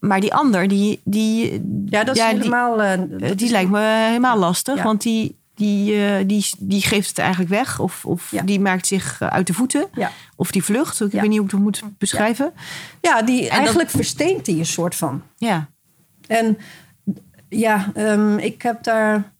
Maar die ander, die, die, ja, dat is helemaal... eh, eh, dat die is- lijkt me helemaal lastig. Ja. Want die, die, eh, die, die geeft het eigenlijk weg. Of, of Ja. die maakt zich uit de voeten. Of die vlucht. Ik weet niet hoe ik het moet beschrijven. Ja, die dat- eigenlijk versteent die een soort van. Ja. En ja, ehm, ik heb daar.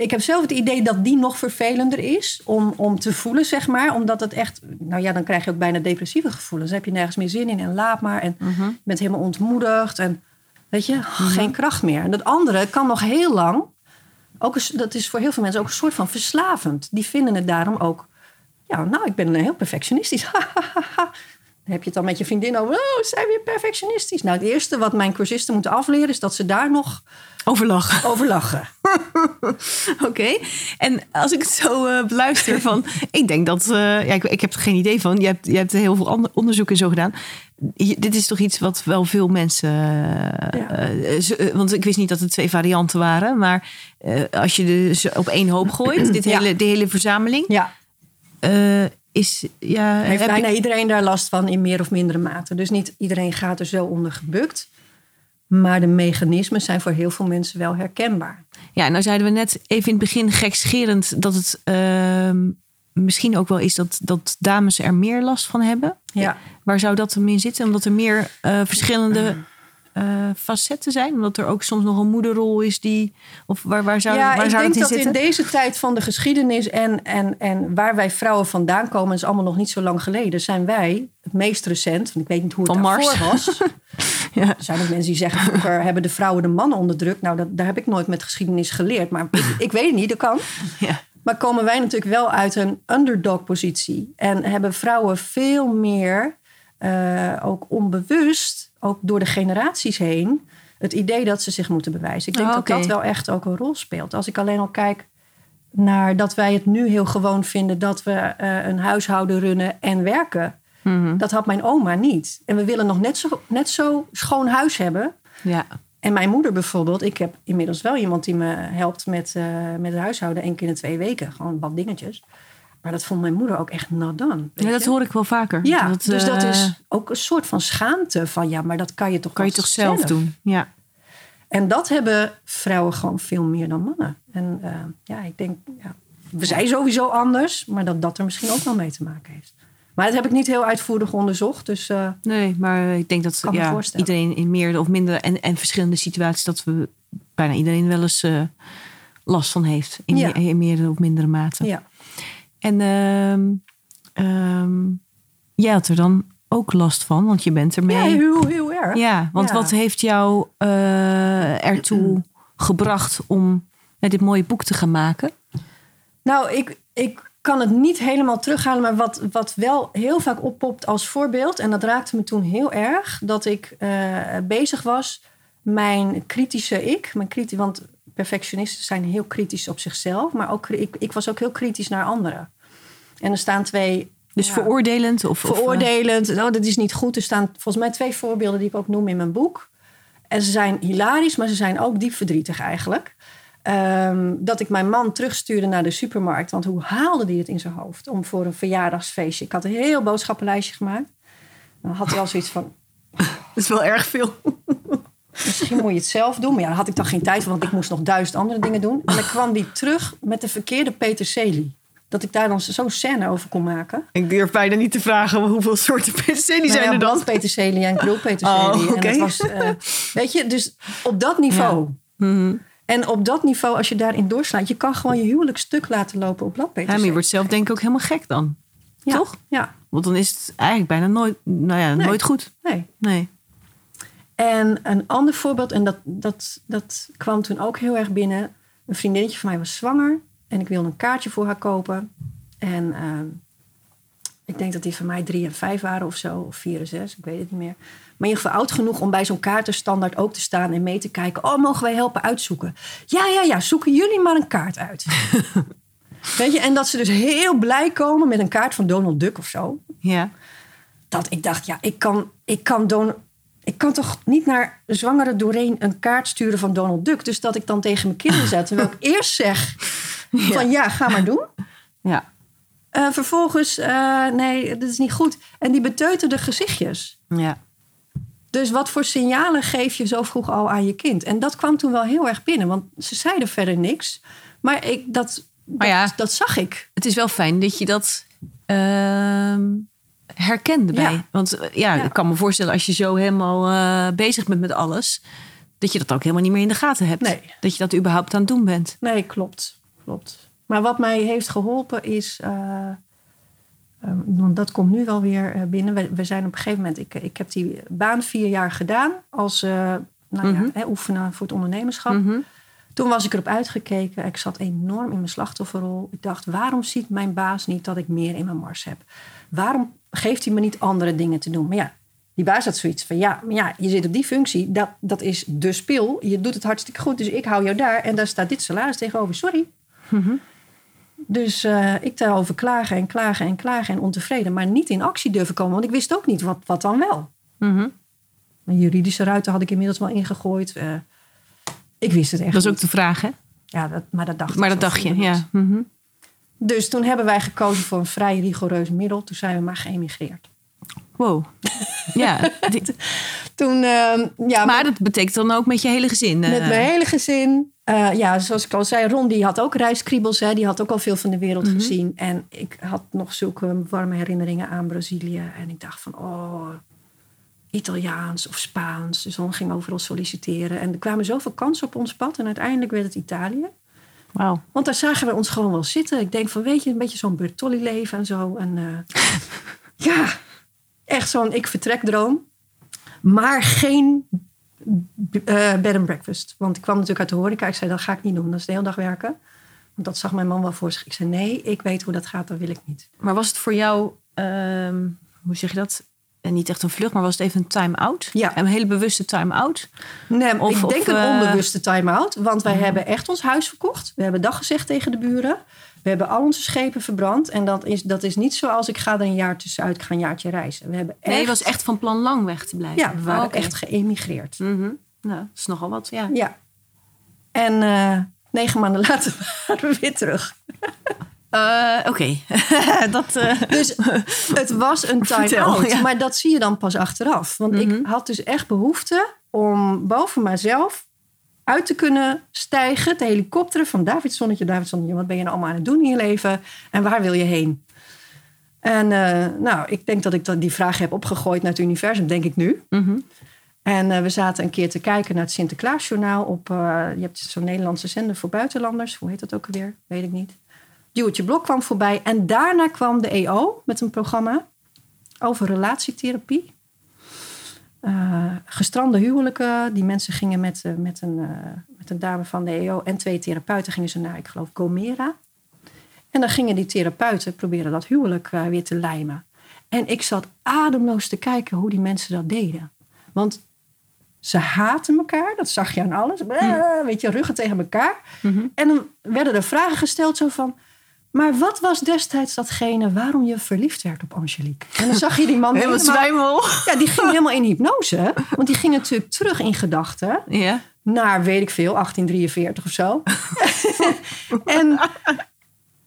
Ik heb zelf het idee dat die nog vervelender is om, om te voelen, zeg maar. Omdat het echt. Nou ja, dan krijg je ook bijna depressieve gevoelens. Dan heb je nergens meer zin in en laat maar. En Mhm. je bent helemaal ontmoedigd. En weet je, geen kracht meer. En dat andere kan nog heel lang. Ook een, dat is voor heel veel mensen ook een soort van verslavend. Die vinden het daarom ook. Ja, nou, ik ben heel perfectionistisch. (laughs) Heb je het dan met je vriendin over. Oh, zijn weer perfectionistisch. Nou, het eerste wat mijn cursisten moeten afleren is dat ze daar nog Overlachen. over lachen. (laughs) (laughs) Oké. En als ik het zo eh, beluister van... (laughs) ik denk dat... eh, ja, ik, ik heb er geen idee van. Je hebt, je hebt heel veel onderzoek en zo gedaan. Je- dit is toch iets wat wel veel mensen... eh, Ja. ze- want ik wist niet dat het twee varianten waren. Maar als je dus op één hoop gooit... (clears throat) Dit Ja. hele, de hele verzameling... Ja, is... Ja, heeft bijna ik- iedereen daar last van in meer of mindere mate. Dus niet iedereen gaat er zo onder gebukt. Maar de mechanismen zijn voor heel veel mensen wel herkenbaar. Ja, nou zeiden we net even in het begin gekscherend... dat het ehm, misschien ook wel is dat, dat dames er meer last van hebben. Ja. Waar zou dat hem in zitten? Omdat er meer eh, verschillende (clears throat) facetten zijn? Omdat er ook soms nog een moederrol is die... Of waar, waar zou, ja, waar ik zou denk het in dat in zitten? deze tijd van de geschiedenis en, en, en waar wij vrouwen vandaan komen, is allemaal nog niet zo lang geleden, zijn wij het meest recent, want ik weet niet hoe het Van daarvoor Mars. was. (laughs) Ja. Er zijn ook mensen die zeggen, vroeger hebben de vrouwen de mannen onderdrukt. Nou, dat, daar heb ik nooit met geschiedenis geleerd, maar ik, ik weet het niet, dat kan. (laughs) Ja. Maar komen wij natuurlijk wel uit een underdog-positie. En hebben vrouwen veel meer, eh, ook onbewust, ook door de generaties heen, het idee dat ze zich moeten bewijzen. Ik denk Oh, dat dat wel echt ook een rol speelt. Als ik alleen al kijk naar dat wij het nu heel gewoon vinden dat we eh, een huishouden runnen en werken. Mhm. Dat had mijn oma niet. En we willen nog net zo, net zo schoon huis hebben. ja. En mijn moeder bijvoorbeeld, ik heb inmiddels wel iemand die me helpt met, eh, met het huishouden één keer in de twee weken. Gewoon wat dingetjes. Maar dat vond mijn moeder ook echt nadan. ja, dat hoor ik wel vaker. Ja, dat, dus dat eh, is ook een soort van schaamte van ja, maar dat kan je toch Kan je toch zelf doen? Ja. En dat hebben vrouwen gewoon veel meer dan mannen. En eh, ja, ik denk, ja, we zijn sowieso anders, maar dat dat er misschien ook wel mee te maken heeft. Maar dat heb ik niet heel uitvoerig onderzocht. Dus eh, Nee, maar ik denk dat ja, iedereen in meer of minder en, en verschillende situaties... dat we bijna iedereen wel eens last van heeft. In, Ja. in meer of mindere mate. ja. En ehm, ehm, jij had er dan ook last van, want je bent ermee. ja, heel, heel erg. Ja, want Ja. wat heeft jou eh, ertoe gebracht om dit mooie boek te gaan maken? Nou, ik, ik kan het niet helemaal terughalen, maar wat, wat wel heel vaak oppopt als voorbeeld, en dat raakte me toen heel erg, dat ik eh, bezig was, mijn kritische ik, mijn kriti want perfectionisten zijn heel kritisch op zichzelf, maar ook, ik, ik was ook heel kritisch naar anderen. En er staan twee. Dus ja, veroordelend? Of, of, eh, veroordelend. oh, dat is niet goed. Er staan volgens mij twee voorbeelden die ik ook noem in mijn boek. En ze zijn hilarisch, maar ze zijn ook diep verdrietig eigenlijk. Ehm, dat ik mijn man terugstuurde naar de supermarkt. Want hoe haalde hij het in zijn hoofd om voor een verjaardagsfeestje? Ik had een heel boodschappenlijstje gemaakt. Dan had hij al zoiets van, (laughs) dat is wel erg veel. Misschien moet je het zelf doen. Maar ja, daar had ik dan geen tijd voor, want ik moest nog duizend andere dingen doen. En dan kwam die terug met de verkeerde peterselie. Dat ik daar dan zo'n scène over kon maken. Ik durf bijna niet te vragen hoeveel soorten peterselie Nou zijn ja, er dan. brandpeterselie en krulpeterselie. Oh, oké. En dat was, eh, weet je, dus op dat niveau. Mhm. En op dat niveau, als je daarin doorslaat, je kan gewoon je huwelijk stuk laten lopen op Ja, maar bladpeterselie. je wordt zelf denk ik ook helemaal gek dan. Ja, toch? Ja, Want dan is het eigenlijk bijna nooit, nou ja, Nee. nooit goed. nee. Nee. En een ander voorbeeld, en dat, dat, dat kwam toen ook heel erg binnen. Een vriendinnetje van mij was zwanger en ik wilde een kaartje voor haar kopen. En ehm, ik denk dat die van mij drie en vijf waren of zo, of vier en zes, ik weet het niet meer. Maar in ieder geval oud genoeg om bij zo'n kaartenstandaard ook te staan en mee te kijken. Oh, mogen wij helpen uitzoeken? Ja, ja, ja, zoeken jullie maar een kaart uit. (laughs) weet je, en dat ze dus heel blij komen met een kaart van Donald Duck of zo Ja. dat ik dacht, ja, ik kan, ik kan, Don, ik kan toch niet naar zwangere Doreen een kaart sturen van Donald Duck. Dus dat ik dan tegen mijn kinderen zet. Terwijl ik (laughs) eerst zeg van ja, ga maar doen. Ja. Eh, vervolgens, eh, nee, dat is niet goed. En die beteuterde gezichtjes. Ja. Dus wat voor signalen geef je zo vroeg al aan je kind? En dat kwam toen wel heel erg binnen. Want ze zeiden verder niks. Maar ik, dat, dat, ja. dat zag ik. Het is wel fijn dat je dat ehm, herkende bij. Ja. Want eh, ja, Ja. ik kan me voorstellen als je zo helemaal eh, bezig bent met alles, dat je dat ook helemaal niet meer in de gaten hebt. Nee. Dat je dat überhaupt aan het doen bent. Nee, klopt. klopt. Maar wat mij heeft geholpen is... eh, eh, want dat komt nu wel weer binnen. We, we zijn op een gegeven moment... Ik, ik heb die baan vier jaar gedaan als nou ja, Mhm. hè, oefenen voor het ondernemerschap. Mhm. Toen was ik erop uitgekeken. Ik zat enorm in mijn slachtofferrol. Ik dacht, waarom ziet mijn baas niet dat ik meer in mijn mars heb? Waarom geeft hij me niet andere dingen te doen? Maar ja, die baas had zoiets van, ja, maar ja je zit op die functie. Dat, dat is de spil. Je doet het hartstikke goed, dus ik hou jou daar. En daar staat dit salaris tegenover. Sorry. Dus eh, ik daarover klagen en klagen en klagen en ontevreden. Maar niet in actie durven komen. Want ik wist ook niet wat, wat dan wel. Mhm. Mijn juridische ruiten had ik inmiddels wel ingegooid. Eh, ik wist het echt Dat is ook de vraag, hè? Ja, dat, maar dat dacht ik Maar dat dacht je, ja. Mhm. Dus toen hebben wij gekozen voor een vrij rigoureus middel. Toen zijn we maar geëmigreerd. Wow. ja, (laughs) die- Toen, ehm, ja, maar dat betekent dan ook met je hele gezin. eh, met mijn hele gezin. eh, ja, zoals ik al zei, Ron die had ook reiskriebels. Hè, die had ook al veel van de wereld Mhm. gezien. En ik had nog zulke warme herinneringen aan Brazilië. En ik dacht van, oh, Italiaans of Spaans. Dus dan ging overal solliciteren. En er kwamen zoveel kansen op ons pad. En uiteindelijk werd het Italië. Wauw. Want daar zagen we ons gewoon wel zitten. Ik denk van, weet je, een beetje zo'n Bertolli-leven en zo. En eh, (laughs) ja, echt zo'n ik-vertrekdroom. Maar geen eh, bed and breakfast. Want ik kwam natuurlijk uit de horeca. Ik zei, dat ga ik niet doen. Dat is de hele dag werken. Want dat zag mijn man wel voor zich. Ik zei, nee, ik weet hoe dat gaat. Dat wil ik niet. Maar was het voor jou, ehm, hoe zeg je dat? En niet echt een vlucht, maar was het even een time-out? Ja. Een hele bewuste time-out? Nee, Of- ik denk of, een eh, onbewuste time-out. Want wij hebben echt ons huis verkocht. We hebben dag gezegd tegen de buren. We hebben al onze schepen verbrand. En dat is, dat is niet zoals ik ga er een jaar tussenuit. Ik ga een jaartje reizen. We hebben echt, Nee, je was echt van plan lang weg te blijven. Ja, we waren Oh, oké. echt geëmigreerd. Mhm. Nou, dat is nogal wat, ja. Ja. En eh, negen maanden later (laughs) waren we weer terug. Eh, Oké, (laughs) dat... eh, Dus het was een (laughs) time-out. ja. Maar dat zie je dan pas achteraf. Want ik Mhm. had dus echt behoefte om boven mijzelf uit te kunnen stijgen. Te helikopteren van David Zonnetje, David Zonnetje. Wat ben je nou allemaal aan het doen in je leven? En waar wil je heen? En eh, nou, ik denk dat ik dat die vraag heb opgegooid naar het universum, denk ik nu. mhm. En we zaten een keer te kijken naar het Sinterklaasjournaal op... je hebt zo'n Nederlandse zender voor buitenlanders. Hoe heet dat ook alweer? Weet ik niet. Duwtje Blok kwam voorbij. En daarna kwam de EO met een programma over relatietherapie. Eh, gestrande huwelijken. Die mensen gingen met, eh, met, een, eh, met een dame van de EO en twee therapeuten gingen ze naar, ik geloof, Gomera. En dan gingen die therapeuten proberen dat huwelijk weer te lijmen. En ik zat ademloos te kijken hoe die mensen dat deden. Want ze haten elkaar, dat zag je aan alles. Eh, Weet je, ruggen tegen elkaar. En dan werden er vragen gesteld zo van... Maar wat was destijds datgene waarom je verliefd werd op Angelique? En dan zag je die man (laughs) Helemaal helemaal... zwijmel. Ja, die ging helemaal in hypnose. Want die ging natuurlijk terug in gedachten Ja. naar, weet ik veel, 1843 of zo. (laughs) en,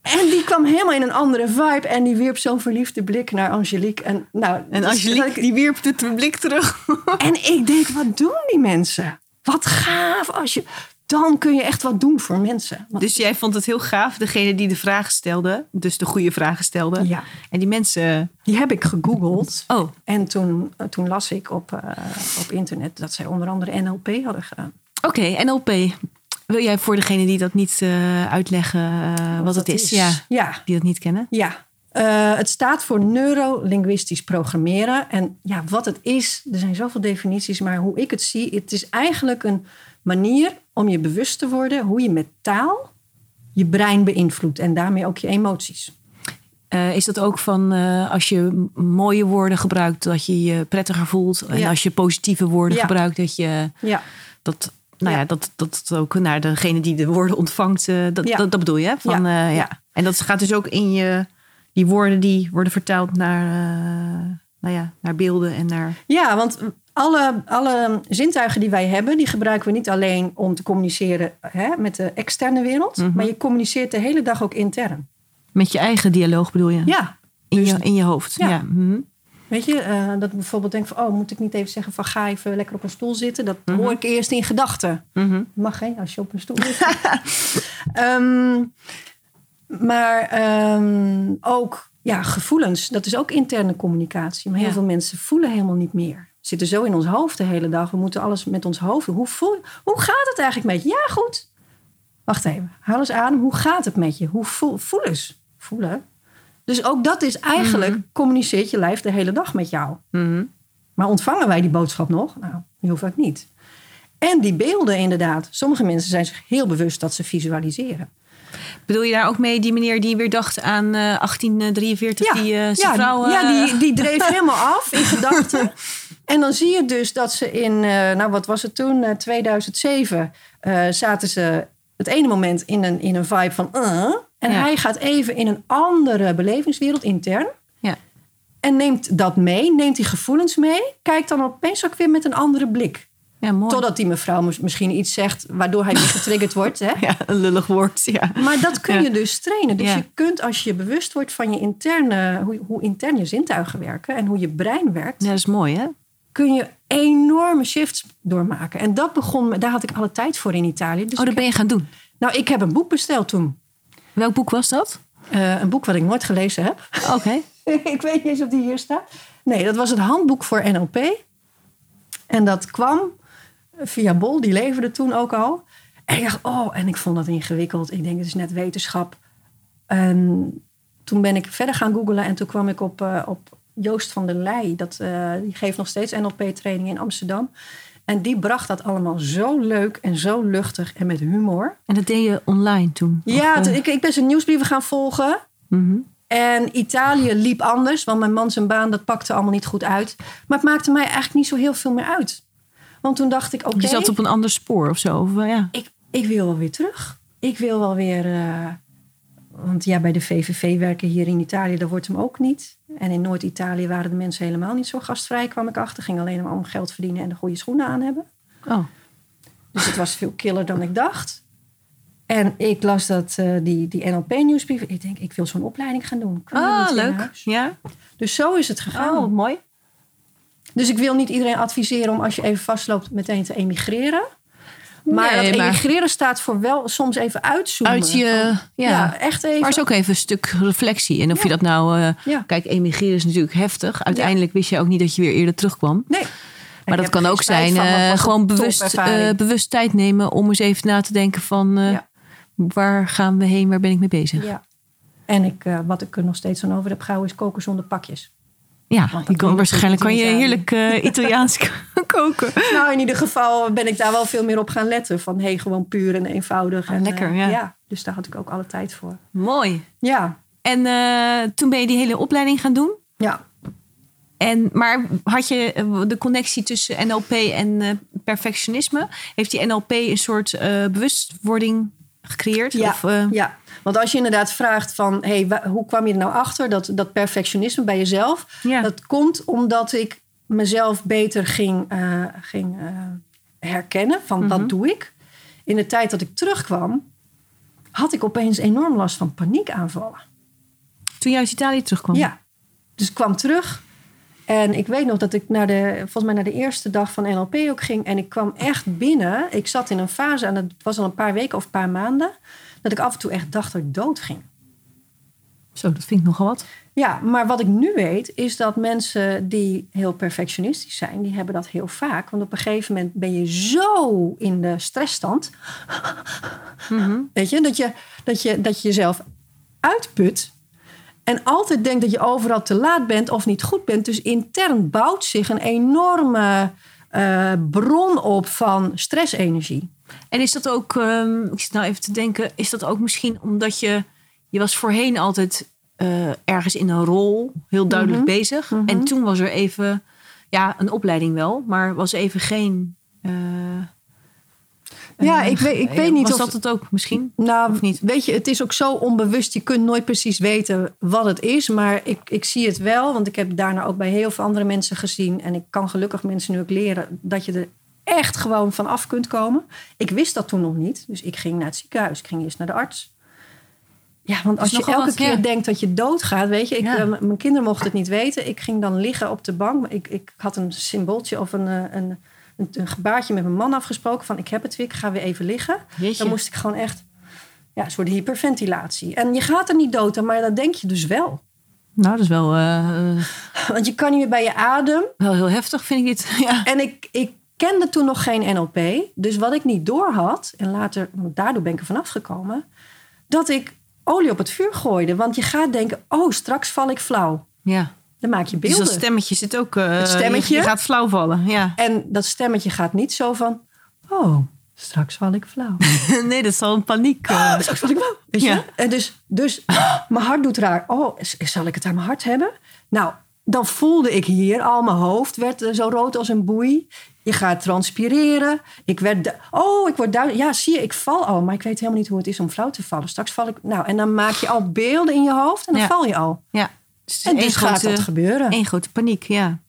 en die kwam helemaal in een andere vibe. En die wierp zo'n verliefde blik naar Angelique. En, nou, En dus- Angelique, die wierp de blik terug. en ik denk, wat doen die mensen? Wat gaaf als je... Dan kun je echt wat doen voor mensen. Want- Dus jij vond het heel gaaf, degene die de vragen stelde, dus de goede vragen stelde. Ja. En die mensen. Die heb ik gegoogeld. Oh, En toen, toen las ik op, eh, op internet dat zij onder andere NLP hadden gedaan. oké, NLP. Wil jij voor degene die dat niet eh, uitleggen eh, wat, het is? is. Ja, Ja, die dat niet kennen. Ja, eh, het staat voor neurolinguistisch programmeren. En ja, wat het is, er zijn zoveel definities, maar hoe ik het zie, het is eigenlijk een manier om je bewust te worden hoe je met taal je brein beïnvloedt en daarmee ook je emoties. Eh, is dat ook van eh, als je mooie woorden gebruikt, dat je je prettiger voelt? En als je positieve woorden Ja. gebruikt, dat je Ja, dat. Nou ja, dat, dat ook naar degene die de woorden ontvangt, eh, dat, Ja. dat, dat bedoel je? hè? Van, Ja. En dat gaat dus ook in je, die woorden die worden vertaald naar, nou ja, naar beelden en naar. ja want alle, alle zintuigen die wij hebben, die gebruiken we niet alleen om te communiceren hè, met de externe wereld, Mhm. maar je communiceert de hele dag ook intern. Met je eigen dialoog bedoel je? Ja, In, dus- je, in je hoofd. Ja. Ja. mhm. Weet je, eh, dat ik bijvoorbeeld denk van... oh, moet ik niet even zeggen van ga even lekker op een stoel zitten? Dat Mhm. hoor ik eerst in gedachten. Mag geen als je op een stoel zit. (laughs) Ehm, maar ehm, ook ja, gevoelens, dat is ook interne communicatie. Maar heel Ja. veel mensen voelen helemaal niet meer. Zitten zo in ons hoofd de hele dag. We moeten alles met ons hoofd. Hoe, voel, hoe gaat het eigenlijk met je? Ja, goed. Wacht even. Haal eens adem. Hoe gaat het met je? Hoe voel, voel eens. Voelen. Dus ook dat is eigenlijk, communiceert je lijf de hele dag met jou. Mhm. Maar ontvangen wij die boodschap nog? Nou, heel vaak niet. En die beelden inderdaad. Sommige mensen zijn zich heel bewust dat ze visualiseren. Bedoel je daar ook mee die meneer die weer dacht aan eh, 1843, die eh, zijn ja, vrouw... ja die, die dreef (laughs) helemaal af in gedachten. En dan zie je dus dat ze in, eh, nou wat was het toen, Eh, 2007, eh, zaten ze het ene moment in een, in een vibe van... eh, en Ja. hij gaat even in een andere belevingswereld intern. Ja. En neemt dat mee, neemt die gevoelens mee. Kijkt dan opeens ook weer met een andere blik. ja, mooi. Totdat die mevrouw mis- misschien iets zegt waardoor hij weer (laughs) getriggerd wordt. Hè? Ja, een lullig woord, ja. Maar dat kun je dus trainen. Dus je kunt als je bewust wordt van je interne, hoe, hoe intern je zintuigen werken en hoe je brein werkt, Ja, dat is mooi, hè? Kun je enorme shifts doormaken. En dat begon, daar had ik alle tijd voor in Italië. Dus Oh, dat ben je gaan doen. nou, ik heb een boek besteld toen. Welk boek was dat? Eh, een boek wat ik nooit gelezen heb. Oké. (laughs) ik weet niet eens of die hier staat. Nee, dat was het handboek voor NLP. En dat kwam via Bol, die leverde toen ook al. En ik dacht, oh, en ik vond dat ingewikkeld. Ik denk, het is net wetenschap. En toen ben ik verder gaan googlen en toen kwam ik op, eh, op Joost van der Leij. Dat, eh, die geeft nog steeds NLP-training in Amsterdam. En die bracht dat allemaal zo leuk en zo luchtig en met humor. En dat deed je online toen? Ja, Of, eh, ik, ik ben zijn nieuwsbrieven gaan volgen. mhm. En Italië liep anders, want mijn man zijn baan dat pakte allemaal niet goed uit. Maar het maakte mij eigenlijk niet zo heel veel meer uit. Want toen dacht ik, oké, Je zat op een ander spoor of zo? Of, ja. ik, ik wil wel weer terug. Ik wil wel weer, eh, want ja, bij de VVV werken hier in Italië, daar wordt hem ook niet. En in Noord-Italië waren de mensen helemaal niet zo gastvrij, kwam ik achter. Ging alleen maar om geld verdienen en de goede schoenen aan hebben. Oh, Dus het was veel killer dan ik dacht. En ik las dat, eh, die, die NLP-nieuwsbrief. Ik denk, ik wil zo'n opleiding gaan doen. Kan ah, in leuk. Ja? Dus zo is het gegaan. Oh, mooi. Dus ik wil niet iedereen adviseren om als je even vastloopt meteen te emigreren. Maar Nee, dat maar- emigreren staat voor wel soms even uitzoomen. Uit je, Van- ja. echt even. Maar is ook even een stuk reflectie. En of Ja. je dat nou... eh, Ja. Kijk, emigreren is natuurlijk heftig. Uiteindelijk wist je ook niet dat je weer eerder terugkwam. Nee. Maar dat kan ook zijn eh, gewoon bewust, eh, bewust tijd nemen om eens even na te denken van waar gaan we heen, waar ben ik mee bezig? Ja. En ik, wat ik er nog steeds aan over heb gehouden is koken zonder pakjes. Ja kan, waarschijnlijk kan je heerlijk eh, (laughs) Italiaans koken. Nou, in ieder geval ben ik daar wel veel meer op gaan letten. Van hey, gewoon puur en eenvoudig. Ah, en, lekker, eh, ja. Dus daar had ik ook alle tijd voor. Mooi. Ja, En eh, toen ben je die hele opleiding gaan doen. ja. En, maar had je de connectie tussen NLP en perfectionisme? Heeft die NLP een soort bewustwording gecreëerd? Ja, Of, ja, want als je inderdaad vraagt van... Hey, hoe kwam je er nou achter, dat, dat perfectionisme bij jezelf? Ja. Dat komt omdat ik mezelf beter ging, eh, ging eh, herkennen van Mhm. wat doe ik. In de tijd dat ik terugkwam, had ik opeens enorm last van paniekaanvallen. Toen je uit Italië terugkwam? Ja, dus ik kwam terug. En ik weet nog dat ik naar de, volgens mij naar de eerste dag van NLP ook ging. En ik kwam echt binnen. Ik zat in een fase, en het was al een paar weken of een paar maanden... dat ik af en toe echt dacht dat ik dood ging. Zo, dat vind ik nogal wat. Ja, maar wat ik nu weet is dat mensen die heel perfectionistisch zijn, die hebben dat heel vaak. Want op een gegeven moment ben je zo in de stressstand, weet je, dat je, dat je, dat je jezelf uitput. En altijd denkt dat je overal te laat bent of niet goed bent. Dus intern bouwt zich een enorme eh, bron op van stressenergie. En is dat ook, ehm, ik zit nou even te denken, is dat ook misschien omdat je, je was voorheen altijd eh, ergens in een rol heel duidelijk bezig. En toen was er even, ja, een opleiding wel, maar was even geen. eh, Ja, ik weet- ik weet niet was of- dat het ook misschien? Nou, Of niet? weet je, het is ook zo onbewust. Je kunt nooit precies weten wat het is. Maar ik, ik zie het wel, want ik heb daarna ook bij heel veel andere mensen gezien. En ik kan gelukkig mensen nu ook leren dat je er echt gewoon van af kunt komen. Ik wist dat toen nog niet. Dus ik ging naar het ziekenhuis. Ik ging eerst naar de arts. Ja, want als je elke wat, keer ja. denkt dat je doodgaat, weet je. Ik, Ja. eh, mijn kinderen mochten het niet weten. Ik ging dan liggen op de bank. Ik, ik had een symbooltje of een, eh, een, een, een gebaartje met mijn man afgesproken. Van ik heb het weer, ik ga weer even liggen. Jeetje. Dan moest ik gewoon echt, ja, een soort hyperventilatie. En je gaat er niet dood aan, maar dat denk je dus wel. Nou, dat is wel, eh, (laughs) Want je kan niet meer bij je adem. wel heel heftig, vind ik dit. (laughs) Ja. En ik, ik kende toen nog geen NLP. Dus wat ik niet door had, en later, want daardoor ben ik er vanaf gekomen, dat ik olie op het vuur gooide. Want je gaat denken, oh, straks val ik flauw. ja. Dan maak je Dus beelden. dat stemmetje zit ook... eh, Het stemmetje? Je, gaat flauw vallen, ja. En dat stemmetje gaat niet zo van, oh, straks val ik flauw. (laughs) nee, dat is al een paniek. eh. Oh, straks val ik flauw. Weet je? Ja. En dus, dus mijn hart doet raar. Oh, zal ik het aan mijn hart hebben? Nou, dan voelde ik hier al, mijn hoofd werd eh, zo rood als een boei. Je gaat transpireren. Ik werd, oh, ik word duidelijk. Ja, zie je, ik val al, maar ik weet helemaal niet hoe het is om flauw te vallen. Straks val ik, nou, en dan maak je al beelden in je hoofd en dan Ja. val je al. ja. Dus En dus gaat dat gebeuren. één grote paniek, ja.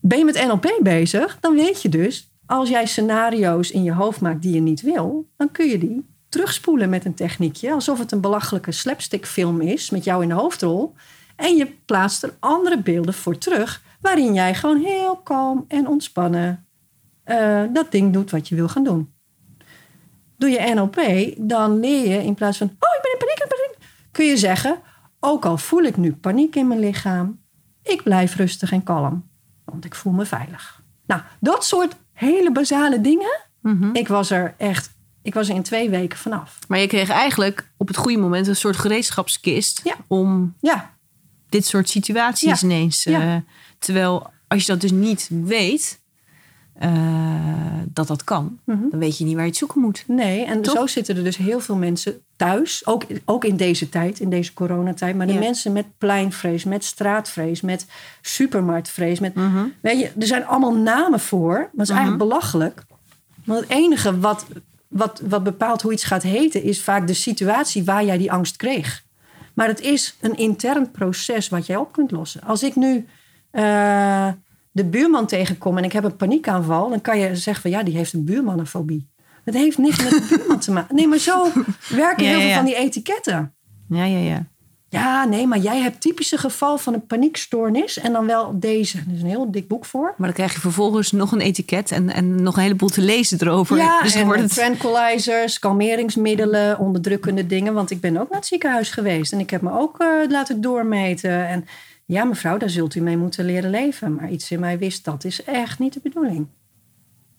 Ben je met NLP bezig, dan weet je dus, als jij scenario's in je hoofd maakt die je niet wil, dan kun je die terugspoelen met een techniekje. Alsof het een belachelijke slapstickfilm is met jou in de hoofdrol. En je plaatst er andere beelden voor terug, waarin jij gewoon heel kalm en ontspannen eh, dat ding doet wat je wil gaan doen. Doe je NLP, dan leer je in plaats van, oh ik ben in paniek, in paniek, kun je zeggen, ook al voel ik nu paniek in mijn lichaam, ik blijf rustig en kalm, want ik voel me veilig. Nou, dat soort hele basale dingen, Mhm. ik was er echt, ik was er in twee weken vanaf. Maar je kreeg eigenlijk op het goede moment een soort gereedschapskist... Ja. om Ja, dit soort situaties Ja. ineens... Ja. eh, terwijl als je dat dus niet weet... eh, dat dat kan, Mhm. dan weet je niet waar je het zoeken moet. nee, en Toch? zo zitten er dus heel veel mensen thuis, ook, ook in deze tijd, in deze coronatijd, maar de Ja. mensen met pleinvrees, met straatvrees, met supermarktvrees, met Mhm. Weet je, er zijn allemaal namen voor. Maar het is eigenlijk belachelijk. Want het enige wat, wat, wat bepaalt hoe iets gaat heten... is vaak de situatie waar jij die angst kreeg. Maar het is een intern proces wat jij op kunt lossen. Als ik nu eh, de buurman tegenkom en ik heb een paniekaanval... dan kan je zeggen van ja, die heeft een buurmannenfobie. Dat heeft niks met de buurman te maken. Nee, maar zo (laughs) werken Ja, heel ja, veel ja. van die etiketten. Ja, ja, ja. Ja, nee, maar jij hebt typische geval van een paniekstoornis... en dan wel deze. Er is een heel dik boek voor. Maar dan krijg je vervolgens nog een etiket en, en nog een heleboel te lezen erover. Ja, dus en het... tranquilizers, kalmeringsmiddelen, onderdrukkende dingen. Want ik ben ook naar het ziekenhuis geweest. En ik heb me ook eh, laten doormeten. En ja, mevrouw, daar zult u mee moeten leren leven. Maar iets in mij wist, dat is echt niet de bedoeling.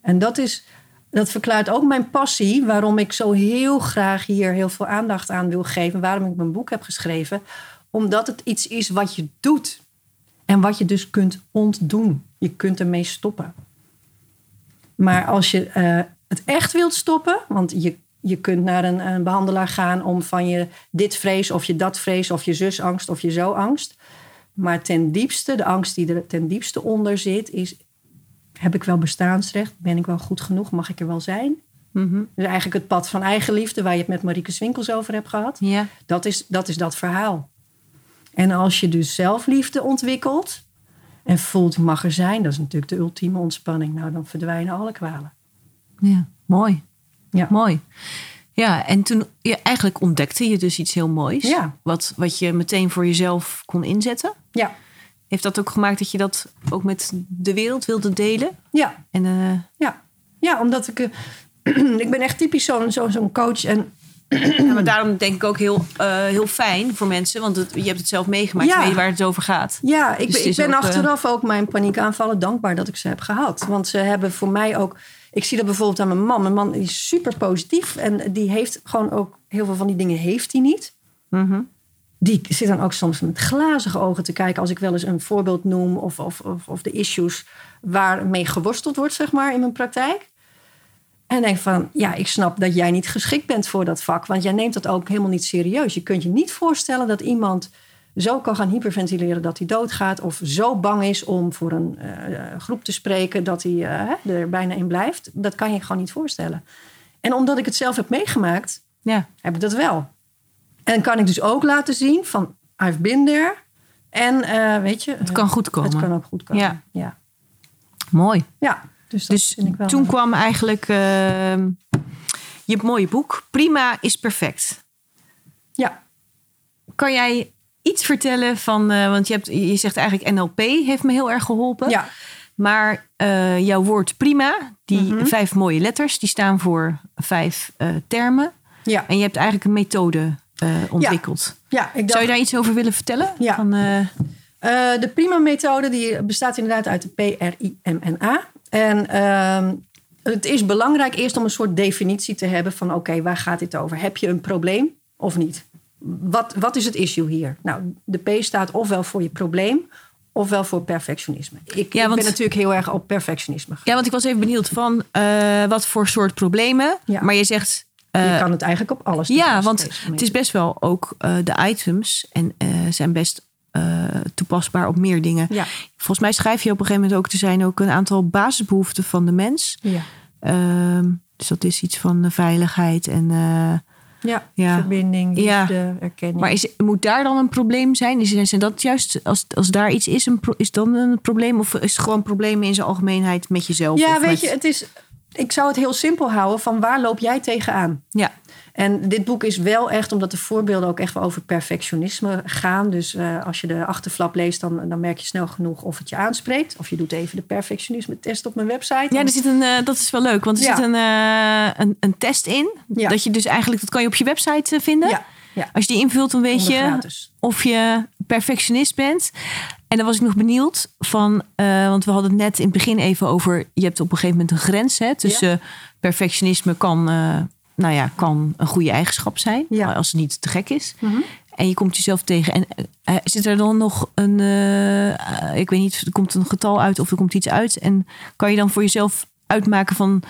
En dat, is, dat verklaart ook mijn passie. Waarom ik zo heel graag hier heel veel aandacht aan wil geven. Waarom ik mijn boek heb geschreven. Omdat het iets is wat je doet. En wat je dus kunt ontdoen. Je kunt ermee stoppen. Maar als je eh, het echt wilt stoppen, want je, je kunt naar een, een behandelaar gaan om van je dit vrees of je dat vrees of je zusangst of je zo angst. Maar ten diepste, de angst die er ten diepste onder zit, is: heb ik wel bestaansrecht? Ben ik wel goed genoeg? Mag ik er wel zijn? Mhm. Dus eigenlijk het pad van eigenliefde, waar je het met Marieke Swinkels over hebt gehad. Ja. Dat is, dat is dat verhaal. En als je dus zelfliefde ontwikkelt en voelt mag er zijn, dat is natuurlijk de ultieme ontspanning. Nou, dan verdwijnen alle kwalen. ja, mooi. Ja. Mooi. Ja, en toen ja, eigenlijk ontdekte je dus iets heel moois. Ja. Wat, wat je meteen voor jezelf kon inzetten. Ja, Heeft dat ook gemaakt dat je dat ook met de wereld wilde delen? ja, En eh, ja. Ja, omdat ik... eh, (clears throat) ik ben echt typisch zo'n zo, zo'n coach. En ja, maar daarom denk ik ook heel, eh, heel fijn voor mensen. Want het, je hebt het zelf meegemaakt. Ja. Weet waar het over gaat. ja, ik, Dus ben- het ik is ben ook, achteraf ook mijn paniekaanvallen dankbaar dat ik ze heb gehad. Want ze hebben voor mij ook... Ik zie dat bijvoorbeeld aan mijn man. Mijn man is super positief. En die heeft gewoon ook... Heel veel van die dingen heeft hij niet. Mhm. Die zit dan ook soms met glazige ogen te kijken als ik wel eens een voorbeeld noem of, of, of, of de issues waarmee geworsteld wordt, zeg maar, in mijn praktijk. En denk van, ja, ik snap dat jij niet geschikt bent voor dat vak, want jij neemt dat ook helemaal niet serieus. Je kunt je niet voorstellen dat iemand zo kan gaan hyperventileren dat hij doodgaat, of zo bang is om voor een eh, groep te spreken dat hij eh, er bijna in blijft. Dat kan je gewoon niet voorstellen. En omdat ik het zelf heb meegemaakt, Ja. heb ik dat wel. En kan ik dus ook laten zien van I've been there. En eh, weet je, Het kan goed komen. het kan ook goed komen. Ja. ja. Mooi. Ja, dus dat Dus vind ik wel. toen kwam eigenlijk ehm, je mooie boek. Prima is perfect. Ja, Kan jij iets vertellen van, eh, want je, hebt, je zegt eigenlijk NLP heeft me heel erg geholpen. ja, Maar eh, jouw woord prima, die Mhm. vijf mooie letters, die staan voor vijf termen. ja. En je hebt eigenlijk een methode eh, ontwikkeld. ja ik dacht, Zou je daar iets over willen vertellen? Ja. Van, eh, Eh, de prima-methode die bestaat inderdaad uit de P-R-I-M-N-A. En ehm, het is belangrijk eerst om een soort definitie te hebben van... oké, waar gaat dit over? Heb je een probleem of niet? Wat, wat is het issue hier? Nou, de P staat ofwel voor je probleem... ofwel voor perfectionisme. Ik, Ja, ik want- ben natuurlijk heel erg op perfectionisme. ja, want ik was even benieuwd van wat voor soort problemen. Ja. Maar je zegt... je eh, kan het eigenlijk op alles ja, want het is best wel ook eh, de items en eh, zijn best toepasbaar op meer dingen. Ja. Volgens mij schrijf je op een gegeven moment ook, er zijn ook een aantal basisbehoeften van de mens. Ja. Ehm, dus dat is iets van veiligheid en. Ja, Ja. verbinding, Ja. liefde, erkenning. maar is, moet daar dan een probleem zijn? Is, zijn dat juist, als, als daar iets is, een pro- is dan een probleem? Of is het gewoon problemen in zijn algemeenheid met jezelf? ja, weet met- je, het is, ik zou het heel simpel houden van waar loop jij tegenaan? Ja, En dit boek is wel echt, omdat de voorbeelden ook echt wel over perfectionisme gaan. Dus eh, als je de achterflap leest, dan, dan merk je snel genoeg of het je aanspreekt. Of je doet even de perfectionisme test op mijn website. ja er zit een, eh, dat is wel leuk, want er Ja. zit een, eh, een, een test in. Ja. Dat je dus eigenlijk, dat kan je op je website vinden. ja, ja. Als je die invult, dan weet je of je perfectionist bent. En dan was ik nog benieuwd van, eh, want we hadden het net in het begin even over, je hebt op een gegeven moment een grens hè, tussen perfectionisme kan, eh, nou ja, kan een goede eigenschap zijn, Ja. als het niet te gek is. Mhm. En je komt jezelf tegen. En eh, zit er dan nog een, ik weet niet, er komt een getal uit of er komt iets uit. En kan je dan voor jezelf uitmaken van,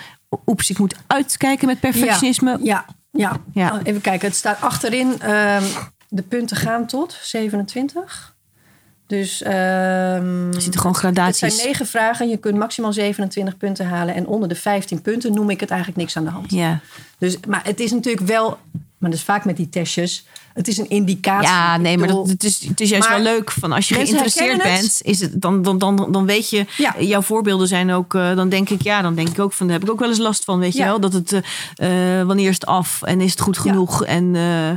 oeps, ik moet uitkijken met perfectionisme. Ja, ja. Ja. Oh, Even kijken, het staat achterin. ehm, de punten gaan tot 27. Dus ehm, Er zitten gewoon het zijn gradaties. negen vragen. Je kunt maximaal 27 punten halen. En onder de 15 punten noem ik het eigenlijk niks aan de hand. Ja. Dus, maar het is natuurlijk wel, maar dat is vaak met die testjes. Het is een indicatie. Ja, nee, maar dat, het, is, het is juist Maar wel leuk. Van als je geïnteresseerd bent, is het, dan, dan, dan, dan weet je. Ja. Jouw voorbeelden zijn ook. eh, dan denk ik, ja, dan denk ik ook van. Daar heb ik ook wel eens last van, weet je wel. Dat het. eh, eh, wanneer is het af en is het goed genoeg? En uh,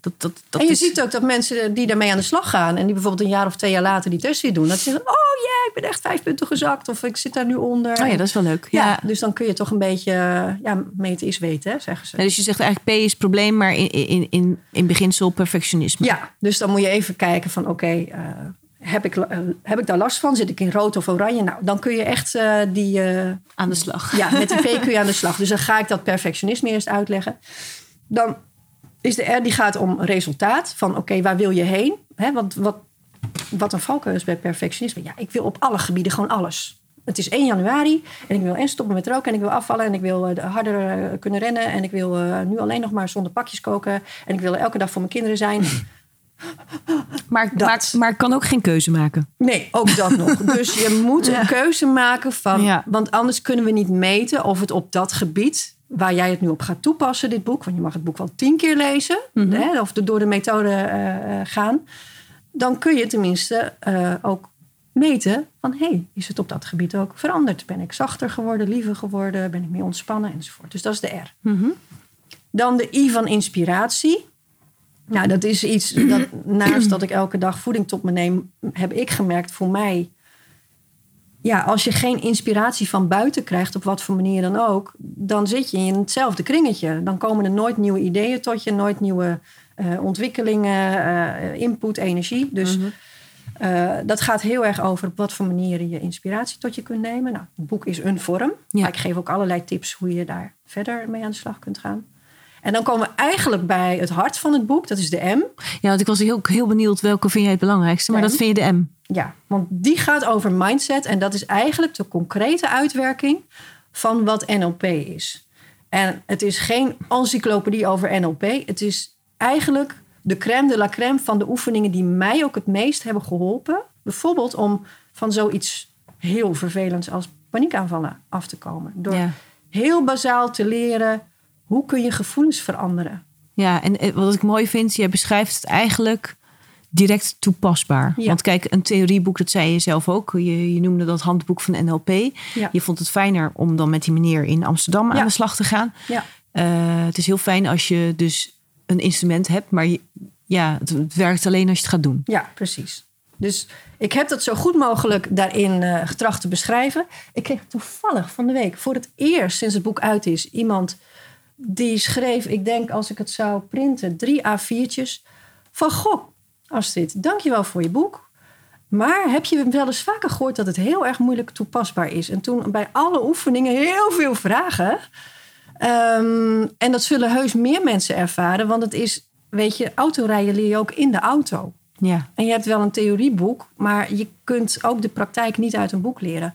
dat, dat, dat en je is, ziet ook dat mensen die daarmee aan de slag gaan... en die bijvoorbeeld een jaar of twee jaar later die test weer doen... dat ze zeggen, oh ja, ik ben echt vijf punten gezakt... of ik zit daar nu onder. Oh ja, dat is wel leuk. Ja, dus dan kun je toch een beetje... ja, meten is weten, hè, zeggen ze. Dus je zegt eigenlijk P is het probleem, maar in, in, in, in beginsel perfectionisme. Ja, dus dan moet je even kijken van oké, eh, heb, ik, eh, heb ik daar last van? Zit ik in rood of oranje? Nou, dan kun je echt eh, die... Aan de slag. ja, met die P kun je aan de slag. Dus dan ga ik dat perfectionisme eerst uitleggen. Dan is de R die gaat om resultaat. Van oké, waar wil je heen? Hè, want wat, wat een valkuil is bij perfectionisme. Ja, ik wil op alle gebieden gewoon alles. Het is 1 januari en ik wil en stoppen met roken en ik wil afvallen en ik wil eh, harder eh, kunnen rennen en ik wil eh, nu alleen nog maar zonder pakjes koken en ik wil elke dag voor mijn kinderen zijn. (laughs) Maar, Dat. maar, maar ik kan ook geen keuze maken. Nee, ook dat nog. (laughs) Dus je moet een keuze maken van. Ja. Want anders kunnen we niet meten of het op dat gebied. waar jij het nu op gaat toepassen, dit boek. Want je mag het boek wel tien keer lezen. Mhm. hè, of door de methode gaan. Dan kun je tenminste ook meten van. hé, hey, is het op dat gebied ook veranderd? Ben ik zachter geworden, liever geworden? Ben ik meer ontspannen? Enzovoort. Dus dat is de R. Mhm. Dan de I van inspiratie. Nou, dat is iets dat (clears throat) naast dat ik elke dag voeding tot me neem, heb ik gemerkt voor mij. Ja, als je geen inspiratie van buiten krijgt, op wat voor manier dan ook, dan zit je in hetzelfde kringetje. Dan komen er nooit nieuwe ideeën tot je, nooit nieuwe eh, ontwikkelingen, eh, input, energie. Dus eh, dat gaat heel erg over op wat voor manieren je inspiratie tot je kunt nemen. Nou, het boek is een vorm. Ja. Maar ik geef ook allerlei tips hoe je daar verder mee aan de slag kunt gaan. En dan komen we eigenlijk bij het hart van het boek. Dat is de M. Ja, want ik was heel, heel benieuwd welke vind jij het belangrijkste. Maar dat vind je de M. Ja, want die gaat over mindset. En dat is eigenlijk de concrete uitwerking van wat NLP is. En het is geen encyclopedie over NLP. Het is eigenlijk de crème de la crème van de oefeningen die mij ook het meest hebben geholpen. Bijvoorbeeld om van zoiets heel vervelends als paniekaanvallen af te komen. Door Ja. heel bazaal te leren hoe kun je gevoelens veranderen. Ja, en eh, wat ik mooi vind, jij beschrijft het eigenlijk direct toepasbaar. Ja. Want kijk, een theorieboek, dat zei je zelf ook. Je, je noemde dat handboek van NLP. Ja. Je vond het fijner om dan met die meneer in Amsterdam aan de slag te gaan. Ja. Eh, het is heel fijn als je dus een instrument hebt, maar ja, het, het werkt alleen als je het gaat doen. Ja, precies. Dus ik heb dat zo goed mogelijk daarin eh, getracht te beschrijven. Ik kreeg toevallig van de week voor het eerst sinds het boek uit is iemand die schreef, ik denk als ik het zou printen, drie A4'tjes van goh, Astrid, dankjewel voor je boek. Maar heb je wel eens vaker gehoord dat het heel erg moeilijk toepasbaar is? En toen bij alle oefeningen heel veel vragen. Ehm, en dat zullen heus meer mensen ervaren, want het is, weet je, autorijden leer je ook in de auto. Ja, En je hebt wel een theorieboek, maar je kunt ook de praktijk niet uit een boek leren.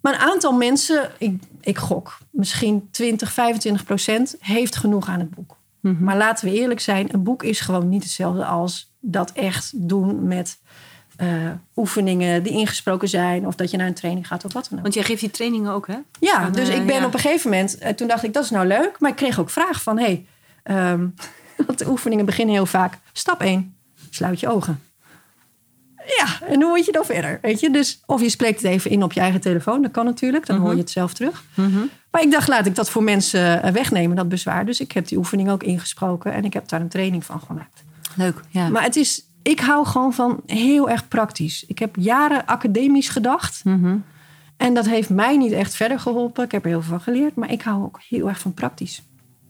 Maar een aantal mensen, ik, ik gok, misschien 20, 25 procent, heeft genoeg aan het boek. Maar laten we eerlijk zijn, een boek is gewoon niet hetzelfde als dat echt doen met eh, oefeningen die ingesproken zijn. Of dat je naar een training gaat of wat dan ook. want jij geeft die trainingen ook, hè? Ja, Van, dus eh, ik ben ja. op een gegeven moment, eh, toen dacht ik dat is nou leuk. Maar ik kreeg ook vragen van, hé, hey, ehm, (laughs) want de oefeningen beginnen heel vaak. Stap 1, sluit je ogen. Ja, en hoe moet je dan verder? Weet je? Dus, of je spreekt het even in op je eigen telefoon, dat kan natuurlijk, dan hoor je het zelf terug. Maar ik dacht, laat ik dat voor mensen wegnemen, dat bezwaar. Dus ik heb die oefening ook ingesproken en ik heb daar een training van gemaakt. Leuk, ja. Maar het is, ik hou gewoon van heel erg praktisch. Ik heb jaren academisch gedacht. Mhm. En dat heeft mij niet echt verder geholpen. Ik heb er heel veel van geleerd. Maar ik hou ook heel erg van praktisch.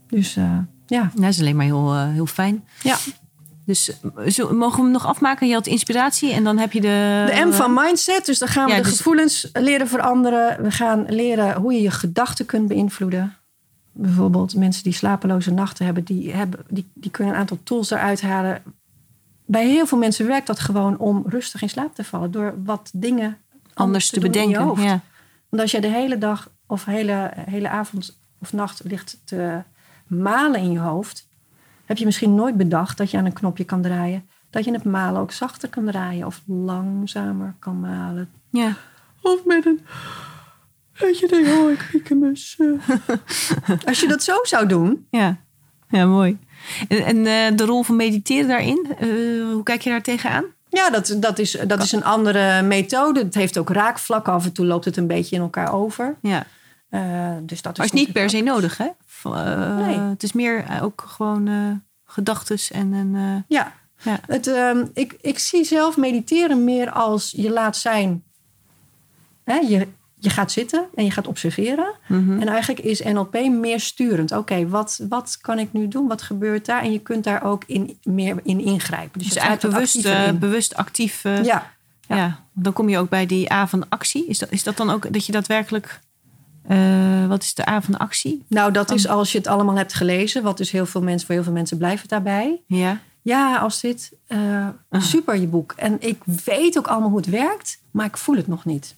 Dus eh, ja. Dat is alleen maar heel, eh, heel fijn. ja. Dus eh, zo, mogen we hem nog afmaken? Je had inspiratie en dan heb je de... De M van mindset. Dus dan gaan we Ja, de dus- gevoelens leren veranderen. We gaan leren hoe je je gedachten kunt beïnvloeden. Bijvoorbeeld mensen die slapeloze nachten hebben. Die, hebben, die, die kunnen een aantal tools eruit halen. Bij heel veel mensen werkt dat gewoon om rustig in slaap te vallen. Door wat dingen anders te in je bedenken. Ja. Want als je de hele dag of hele, hele avond of nacht ligt te malen in je hoofd, heb je misschien nooit bedacht dat je aan een knopje kan draaien. Dat je het malen ook zachter kan draaien of langzamer kan malen. Ja. Of met een. Dat je denkt, oh, ik. Als je dat zo zou doen. Ja. ja, mooi. En, en eh, de rol van mediteren daarin, eh, hoe kijk je daar tegenaan? Ja, dat, dat, is, dat is een andere methode. Het heeft ook raakvlakken. Af en toe loopt het een beetje in elkaar over. Ja. Eh, dus dat is Maar het is niet per se nodig, hè? Nee. Het is meer ook gewoon gedachtes en een... Ja, ja. Het, ehm, ik, ik zie zelf mediteren meer als je laat zijn. Hè, je, je gaat zitten en je gaat observeren. Mhm. En eigenlijk is NLP meer sturend. Oké, wat, wat kan ik nu doen? Wat gebeurt daar? En je kunt daar ook in, meer in ingrijpen. Dus, Dus eigenlijk bewust, eh, in. bewust actief. eh, Ja, ja. Dan kom je ook bij die A van actie. Is dat, is dat dan ook dat je daadwerkelijk... eh, wat is de A van actie? nou dat is als je het allemaal hebt gelezen. Wat dus heel veel mensen, voor heel veel mensen blijft het daarbij. Ja. Ja, als dit. eh, super je boek. En ik weet ook allemaal hoe het werkt, maar ik voel het nog niet.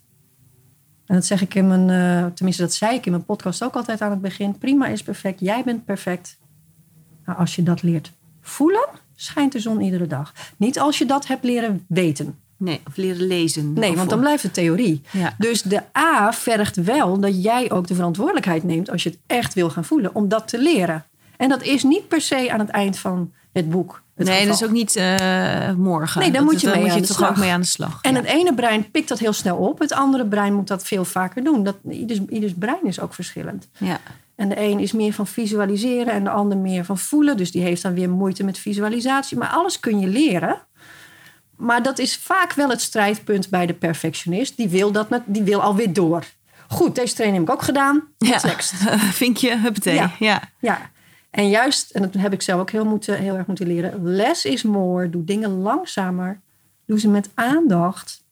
En dat zeg ik in mijn, eh, tenminste dat zei ik in mijn podcast ook altijd aan het begin. Prima is perfect, jij bent perfect. Maar als je dat leert voelen, schijnt de zon iedere dag. Niet als je dat hebt leren weten. Nee, of leren lezen. Nee, want dan blijft het theorie. Ja. Dus de A vergt wel dat jij ook de verantwoordelijkheid neemt als je het echt wil gaan voelen, om dat te leren. En dat is niet per se aan het eind van het boek. Nee, geval. dat is ook niet eh, morgen. Nee, daar Dat- moet je dan mee moet aan je toch ook mee aan de slag. En ja. het ene brein pikt dat heel snel op. Het andere brein moet dat veel vaker doen. Dat, ieders, ieders brein is ook verschillend. ja. En de een is meer van visualiseren en de ander meer van voelen. Dus die heeft dan weer moeite met visualisatie. Maar alles kun je leren. Maar dat is vaak wel het strijdpunt bij de perfectionist. Die wil, dat die wil alweer door. Goed, deze training heb ik ook gedaan. Ja. Next. (laughs) Vinkje, huppatee. Ja. Ja. Ja, en juist, en dat heb ik zelf ook heel, moeten, heel erg moeten leren. Less is more. Doe dingen langzamer. Doe ze met aandacht.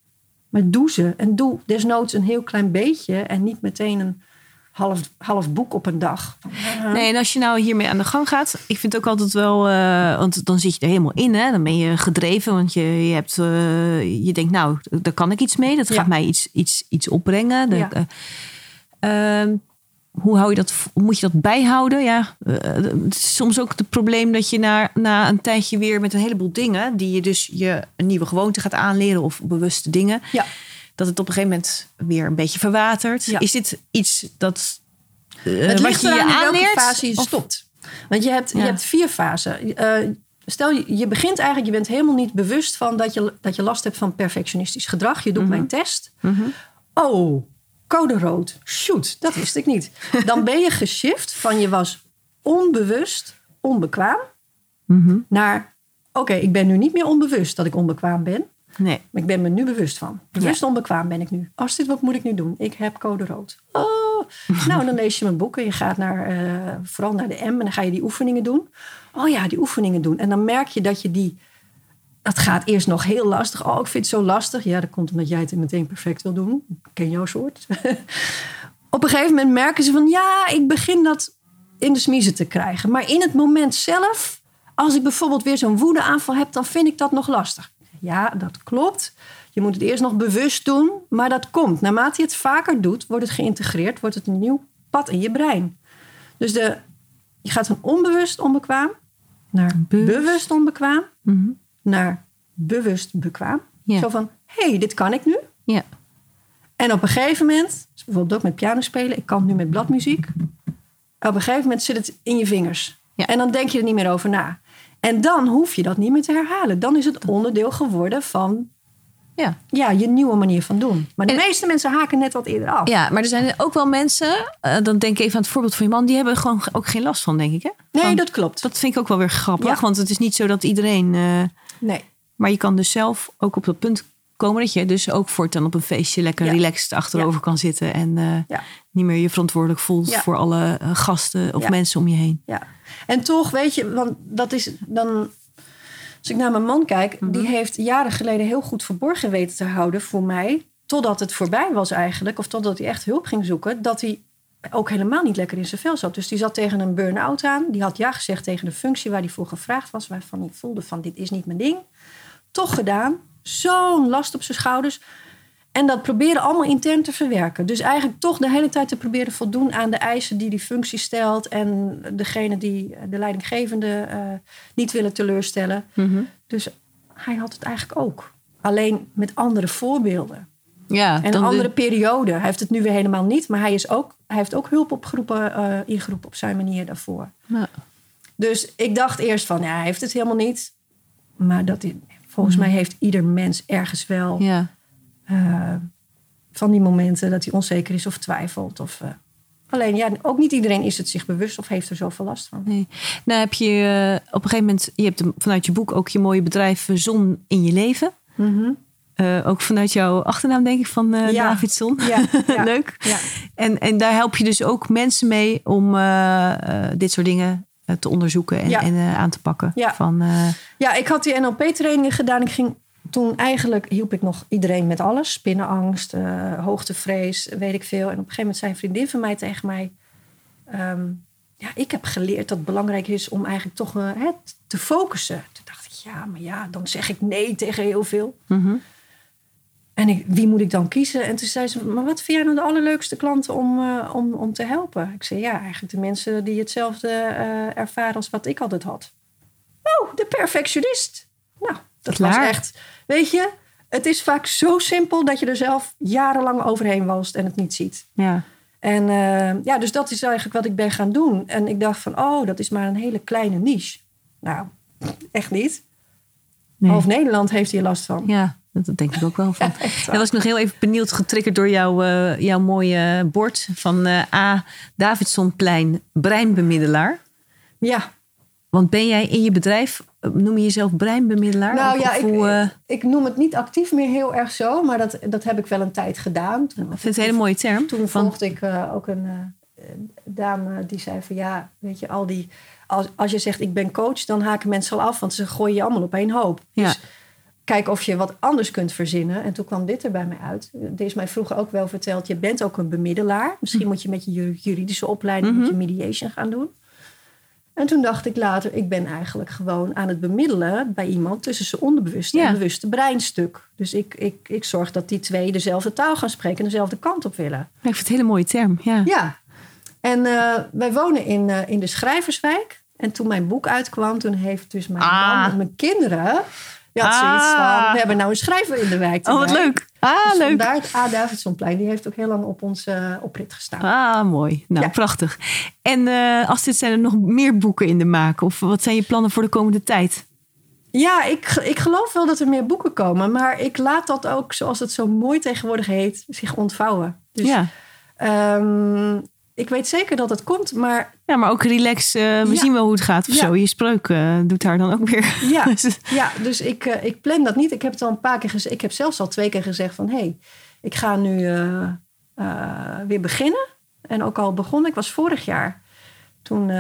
Maar doe ze. En doe desnoods een heel klein beetje. En niet meteen een half, half boek op een dag. (laughs) Nee, en als je nou hiermee aan de gang gaat, ik vind het ook altijd wel, eh, want dan zit je er helemaal in, hè? Dan ben je gedreven, want je, je hebt, eh, je denkt, nou, daar kan ik iets mee, dat Ja. gaat mij iets, iets, iets opbrengen. Dat- Ja. eh, ehm, hoe hou je dat? hoe Moet je dat bijhouden? Ja, eh, het is soms ook het probleem dat je na, na een tijdje weer met een heleboel dingen, die je dus je een nieuwe gewoonte gaat aanleren of bewuste dingen, Ja. dat het op een gegeven moment weer een beetje verwatert. Ja. Is dit iets dat eh, Het wat ligt je je welke aanleert? fase je Of- stopt. Want je hebt, Ja. je hebt vier fasen. Eh, stel, je, je begint eigenlijk, je bent helemaal niet bewust van dat je, dat je last hebt van perfectionistisch gedrag. Je doet Mhm. mijn test. Oh, code rood. Shoot, dat wist ik niet. Dan ben je geshift van je was onbewust onbekwaam Mhm. Naar, oké, ik ben nu niet meer onbewust dat ik onbekwaam ben. Nee. Maar ik ben me nu bewust van. Bewust onbekwaam ben ik nu. Als dit, wat moet ik nu doen? Ik heb code rood. Oh. (laughs) nou, dan lees je mijn boek en je gaat naar, eh, vooral naar de M en dan ga je die oefeningen doen. Oh ja, die oefeningen doen. En dan merk je dat je die, dat gaat eerst nog heel lastig. Oh, ik vind het zo lastig. Ja, dat komt omdat jij het meteen perfect wil doen. Ik ken jouw soort. (laughs) Op een gegeven moment merken ze van, ja, ik begin dat in de smiezen te krijgen. Maar in het moment zelf, als ik bijvoorbeeld weer zo'n woedeaanval heb, dan vind ik dat nog lastig. Ja, dat klopt. Je moet het eerst nog bewust doen, maar dat komt. Naarmate je het vaker doet, wordt het geïntegreerd, wordt het een nieuw pad in je brein. Dus de, je gaat van onbewust onbekwaam naar Bewust. bewust, onbekwaam Mhm. Naar bewust bekwaam. Ja. Zo van, hé, hey, dit kan ik nu. Ja. En op een gegeven moment, dus bijvoorbeeld ook met piano spelen, ik kan het nu met bladmuziek. Op een gegeven moment zit het in je vingers. Ja. En dan denk je er niet meer over na. En dan hoef je dat niet meer te herhalen. Dan is het onderdeel geworden van Ja. ja, je nieuwe manier van doen. Maar de En- meeste mensen haken net wat eerder af. ja, maar er zijn ook wel mensen, eh, dan denk ik even aan het voorbeeld van je man, die hebben er gewoon ook geen last van, denk ik. Hè? nee, dat klopt. dat vind ik ook wel weer grappig, Ja. want het is niet zo dat iedereen. eh, Nee. maar je kan dus zelf ook op dat punt komen dat je dus ook voortaan op een feestje lekker Ja. relaxed achterover kan zitten en eh, Ja. niet meer je verantwoordelijk voelt voor alle eh, gasten of mensen om je heen. Ja. En toch, weet je, want dat is dan. Als ik naar mijn man kijk, Mhm. die heeft jaren geleden heel goed verborgen weten te houden voor mij. Totdat het voorbij was eigenlijk, of totdat hij echt hulp ging zoeken, dat hij ook helemaal niet lekker in zijn vel zat. Dus die zat tegen een burn-out aan. Die had ja gezegd tegen de functie waar hij voor gevraagd was, waarvan hij voelde van dit is niet mijn ding. Toch gedaan. Zo'n last op zijn schouders. En dat proberen allemaal intern te verwerken. Dus eigenlijk toch de hele tijd te proberen voldoen aan de eisen die die functie stelt. En degene die de leidinggevende eh, niet willen teleurstellen. Dus hij had het eigenlijk ook. Alleen met andere voorbeelden. Ja, En een de- andere periode. Hij heeft het nu weer helemaal niet. Maar hij, is ook, hij heeft ook hulp opgeroepen, eh, ingeroepen op zijn manier daarvoor. Ja. Dus ik dacht eerst van, ja, hij heeft het helemaal niet. Maar dat volgens mij heeft ieder mens ergens wel ja. eh, van die momenten dat hij onzeker is of twijfelt. Of, eh, alleen, ja, ook niet iedereen is het zich bewust of heeft er zoveel last van. Nee. Nou heb je op een gegeven moment, je hebt vanuit je boek ook je mooie bedrijf Zon in je leven. Mhm. Eh, ook vanuit jouw achternaam denk ik van eh Ja. Davidson. Ja, (laughs) ja. Leuk. Ja. En, en daar help je dus ook mensen mee om eh, dit soort dingen te onderzoeken en, en aan te pakken. Ja. Van, ja, ik had die NLP-trainingen gedaan. Ik ging toen eigenlijk hielp ik nog iedereen met alles. Spinnenangst, hoogtevrees, weet ik veel. En op een gegeven moment zei een vriendin van mij tegen mij... ehm, ja, ik heb geleerd dat het belangrijk is om eigenlijk toch hè, te focussen. Toen dacht ik, ja, maar ja, dan zeg ik nee tegen heel veel. mhm. En ik, wie moet ik dan kiezen? En toen zei ze, maar wat vind jij nou de allerleukste klanten om, eh, om, om te helpen? Ik zei, ja, eigenlijk de mensen die hetzelfde eh, ervaren als wat ik altijd had. Oh, de perfectionist. Nou, dat Klaar. was echt, weet je, het is vaak zo simpel dat je er zelf jarenlang overheen walst en het niet ziet. Ja. En eh, ja, dus dat is eigenlijk wat ik ben gaan doen. En ik dacht van, oh, dat is maar een hele kleine niche. Nou, echt niet. Nee. Half Nederland heeft hier last van. Ja, dat, denk ik ook wel. Van. (laughs) Ja. Dan was ik nog heel even benieuwd, getriggerd door jouw, eh, jouw mooie bord van eh, A. Davidsonplein, breinbemiddelaar. Ja, Want ben jij in je bedrijf, eh, noem je jezelf breinbemiddelaar? Nou Of- ja, of ik, hoe, eh, ik noem het niet actief meer heel erg zo, maar dat, dat heb ik wel een tijd gedaan. Toen, ik vind het een hele mooie term. toen Van, volgde ik eh, ook een eh, dame die zei van ja, weet je, al die. Als, als je zegt ik ben coach, dan haken mensen al af, want ze gooien je allemaal op één hoop. Ja. Kijk of je wat anders kunt verzinnen. En toen kwam dit er bij mij uit. Er is mij vroeger ook wel verteld, je bent ook een bemiddelaar. Misschien Hm. moet je met je ju- juridische opleiding moet je mediation gaan doen. En toen dacht ik later, ik ben eigenlijk gewoon aan het bemiddelen bij iemand tussen zijn onderbewuste Ja. en bewuste breinstuk. Dus ik, ik, ik zorg dat die twee dezelfde taal gaan spreken en dezelfde kant op willen. ik vind het een hele mooie term. Ja. Ja, en eh, wij wonen in, eh, in de Schrijverswijk. En toen mijn boek uitkwam, toen heeft dus mijn Ah. man en mijn kinderen... Die had zoiets Ah. van, we hebben nou een schrijver in de wijk. Oh, wat leuk. Ah, Dus leuk. vandaar het A. Davidsonplein. Die heeft ook heel lang op onze eh, oprit gestaan. Ah, mooi. Nou, Ja. prachtig. En eh als dit zijn er nog meer boeken in de maak? Of wat zijn je plannen voor de komende tijd? Ja, ik, ik geloof wel dat er meer boeken komen. Maar ik laat dat ook, zoals het zo mooi tegenwoordig heet, zich ontvouwen. Dus ja. Ehm, ik weet zeker dat het komt, maar Ja, maar ook relax. eh, we Ja. zien wel hoe het gaat of Ja. zo. Je spreuk eh, doet daar dan ook weer. Ja, (laughs) Dus- ja dus ik, eh, ik plan dat niet. Ik heb het al een paar keer gezegd. Ik heb zelfs al twee keer gezegd van... hé, hey, ik ga nu weer beginnen. En ook al begon ik, was vorig jaar. Toen,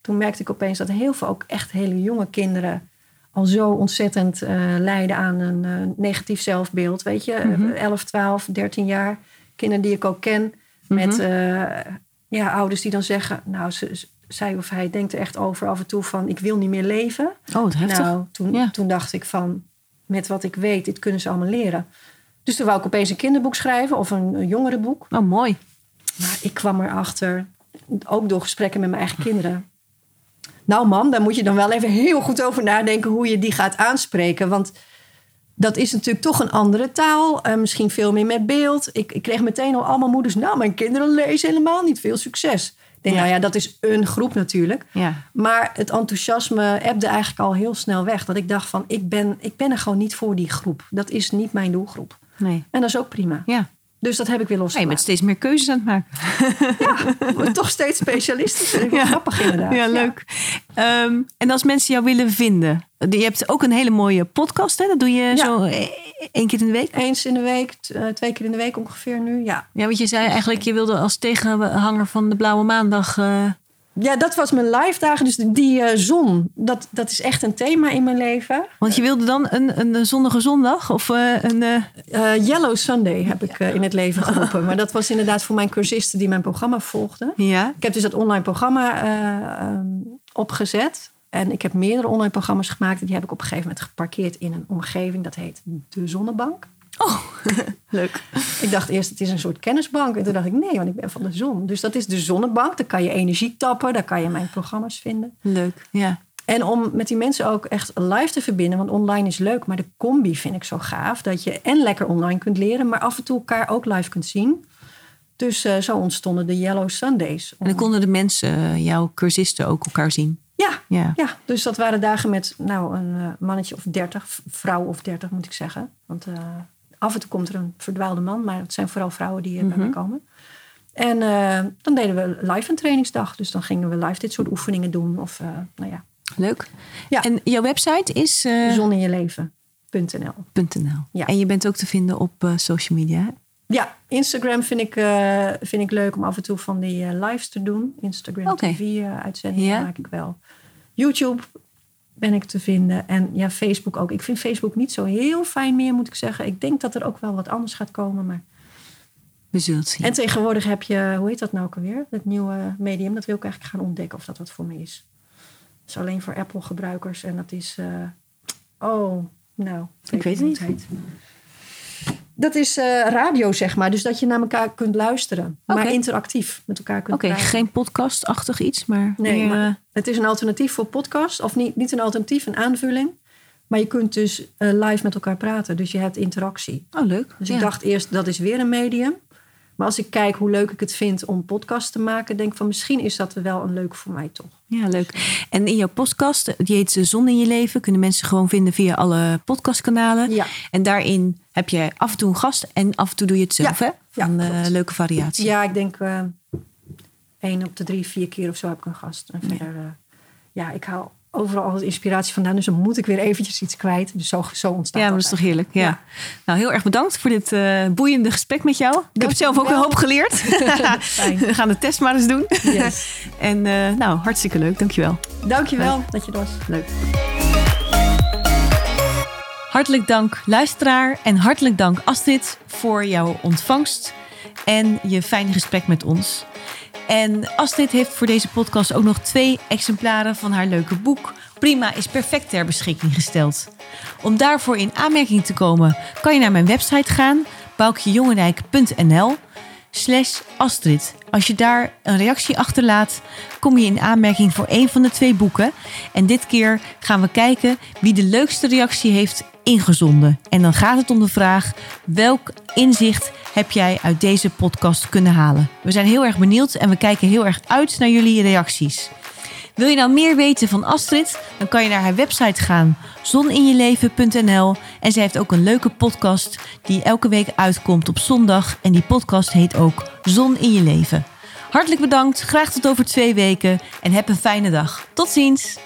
toen merkte ik opeens dat heel veel ook echt hele jonge kinderen... al zo ontzettend lijden aan een negatief zelfbeeld. Weet je, Mhm. 11, 12, 13 jaar. Kinderen die ik ook ken. Met Mhm. Ja, ouders die dan zeggen... nou, ze, zij of hij denkt er echt over af en toe van... ik wil niet meer leven. Oh, wat heftig. Nou, toen, Ja. toen dacht ik van, met wat ik weet, dit kunnen ze allemaal leren. Dus toen wou ik opeens een kinderboek schrijven of een, een jongerenboek. Oh, mooi. Maar ik kwam erachter, ook door gesprekken met mijn eigen kinderen. Nou man, daar moet je dan wel even heel goed over nadenken hoe je die gaat aanspreken. Want dat is natuurlijk toch een andere taal. eh, misschien veel meer met beeld. Ik, ik kreeg meteen al allemaal moeders. Nou, mijn kinderen lezen helemaal niet. Veel succes. Ik denk, Ja. nou ja, dat is een groep natuurlijk. Ja. Maar het enthousiasme ebde eigenlijk al heel snel weg. Dat ik dacht van, ik ben, ik ben er gewoon niet voor die groep. Dat is niet mijn doelgroep. Nee. En dat is ook prima. Ja. Dus dat heb ik weer Ja, je bent steeds meer keuzes aan het maken. Word toch steeds specialistisch. Dat Ja. grappig inderdaad. Ja, leuk. Ehm, en als mensen jou willen vinden. Je hebt ook een hele mooie podcast. Hè? Dat doe je Ja. zo eh, één keer in de week. Eens in de week, eh, twee keer in de week ongeveer nu. Ja. Ja, want je zei eigenlijk, je wilde als tegenhanger van de Blauwe Maandag. eh, ja, dat was mijn live dagen. Dus die eh, zon, dat, dat is echt een thema in mijn leven. want je wilde dan een, een zonnige zondag? Of eh, een. eh, Yellow Sunday heb ik in het leven geroepen. Maar dat was inderdaad voor mijn cursisten die mijn programma volgden. ja. Ik heb dus dat online programma eh, ehm, opgezet. En ik heb meerdere online programma's gemaakt. En die heb ik op een gegeven moment geparkeerd in een omgeving. Dat heet De Zonnebank. Oh, (laughs) leuk. Ik dacht eerst, het is een soort kennisbank. En toen dacht ik, nee, want ik ben van de zon. Dus dat is de Zonnebank. Daar kan je energie tappen. Daar kan je mijn programma's vinden. Leuk. Ja. En om met die mensen ook echt live te verbinden. Want online is leuk. Maar de combi vind ik zo gaaf. Dat je en lekker online kunt leren. Maar af en toe elkaar ook live kunt zien. Dus eh, zo ontstonden de Yellow Sundays. En dan konden de mensen, eh, jouw cursisten, ook elkaar zien. Ja, Ja. Ja, dus dat waren dagen met nou, een eh, mannetje of dertig, vrouw of dertig moet ik zeggen. Want eh, af en toe komt er een verdwaalde man, maar het zijn vooral vrouwen die eh, bij mij komen. En eh, dan deden we live een trainingsdag. Dus dan gingen we live dit soort oefeningen doen. Of eh, nou ja, Leuk. Ja. En jouw website is eh, zoninjeleven.nl. .nl. Ja. En je bent ook te vinden op social media. Ja, Instagram vind ik, vind ik leuk om af en toe van die lives te doen. Instagram Oké. TV-uitzendingen Ja. maak ik wel. YouTube ben ik te vinden. En ja, Facebook ook. Ik vind Facebook niet zo heel fijn meer, moet ik zeggen. Ik denk dat er ook wel wat anders gaat komen. Maar... We zullen het zien. En tegenwoordig heb je, hoe heet dat nou ook alweer? Dat nieuwe medium. Dat wil ik eigenlijk gaan ontdekken of dat wat voor me is. Dat is alleen voor Apple-gebruikers. En dat is, eh, oh, nou. Ik weet het niet. Dat is eh, radio, zeg maar. Dus dat je naar elkaar kunt luisteren. Maar interactief met elkaar kunt Oké, praten. geen podcast-achtig iets, maar Nee, maar eh, het is een alternatief voor podcast. Of niet, niet een alternatief, een aanvulling. Maar je kunt dus eh, live met elkaar praten. Dus je hebt interactie. Oh, leuk. Dus Ja. ik dacht eerst, dat is weer een medium. Maar als ik kijk hoe leuk ik het vind om podcast te maken... denk ik van misschien is dat wel een leuk voor mij toch. Ja, leuk. En in jouw podcast, die heet Zon in je leven, kunnen mensen gewoon vinden via alle podcastkanalen. Ja. En daarin heb je af en toe een gast en af en toe doe je het zelf, Ja. hè? Ja, Van eh, leuke variatie. Ja, ik denk eh één op de drie, vier keer of zo heb ik een gast. En verder, eh, ja, ik haal overal altijd inspiratie vandaan. Dus dan moet ik weer eventjes iets kwijt. Dus zo, zo ontstaat Ja, maar dat is toch heerlijk. Ja. Ja. Nou, heel erg bedankt voor dit boeiende gesprek met jou. Ik heb zelf ook een Dankjewel. hoop geleerd. (laughs) (laughs) We gaan de test maar eens doen. Yes. (laughs) en nou, hartstikke leuk. Dankjewel. Dankjewel dat je er was. Leuk. Hartelijk dank luisteraar en hartelijk dank Astrid voor jouw ontvangst en je fijne gesprek met ons. En Astrid heeft voor deze podcast ook nog twee exemplaren van haar leuke boek Prima is perfect ter beschikking gesteld. Om daarvoor in aanmerking te komen kan je naar mijn website gaan, boukjejongendijk.nl slash Astrid. Als je daar een reactie achterlaat, kom je in aanmerking voor een van de twee boeken. En dit keer gaan we kijken wie de leukste reactie heeft ingezonden. En dan gaat het om de vraag: welk inzicht heb jij uit deze podcast kunnen halen? We zijn heel erg benieuwd en we kijken heel erg uit naar jullie reacties. Wil je nou meer weten van Astrid? Dan kan je naar haar website gaan, zoninjeleven.nl. En zij heeft ook een leuke podcast die elke week uitkomt op zondag. En die podcast heet ook Zon in je leven. Hartelijk bedankt, graag tot over twee weken en heb een fijne dag. Tot ziens!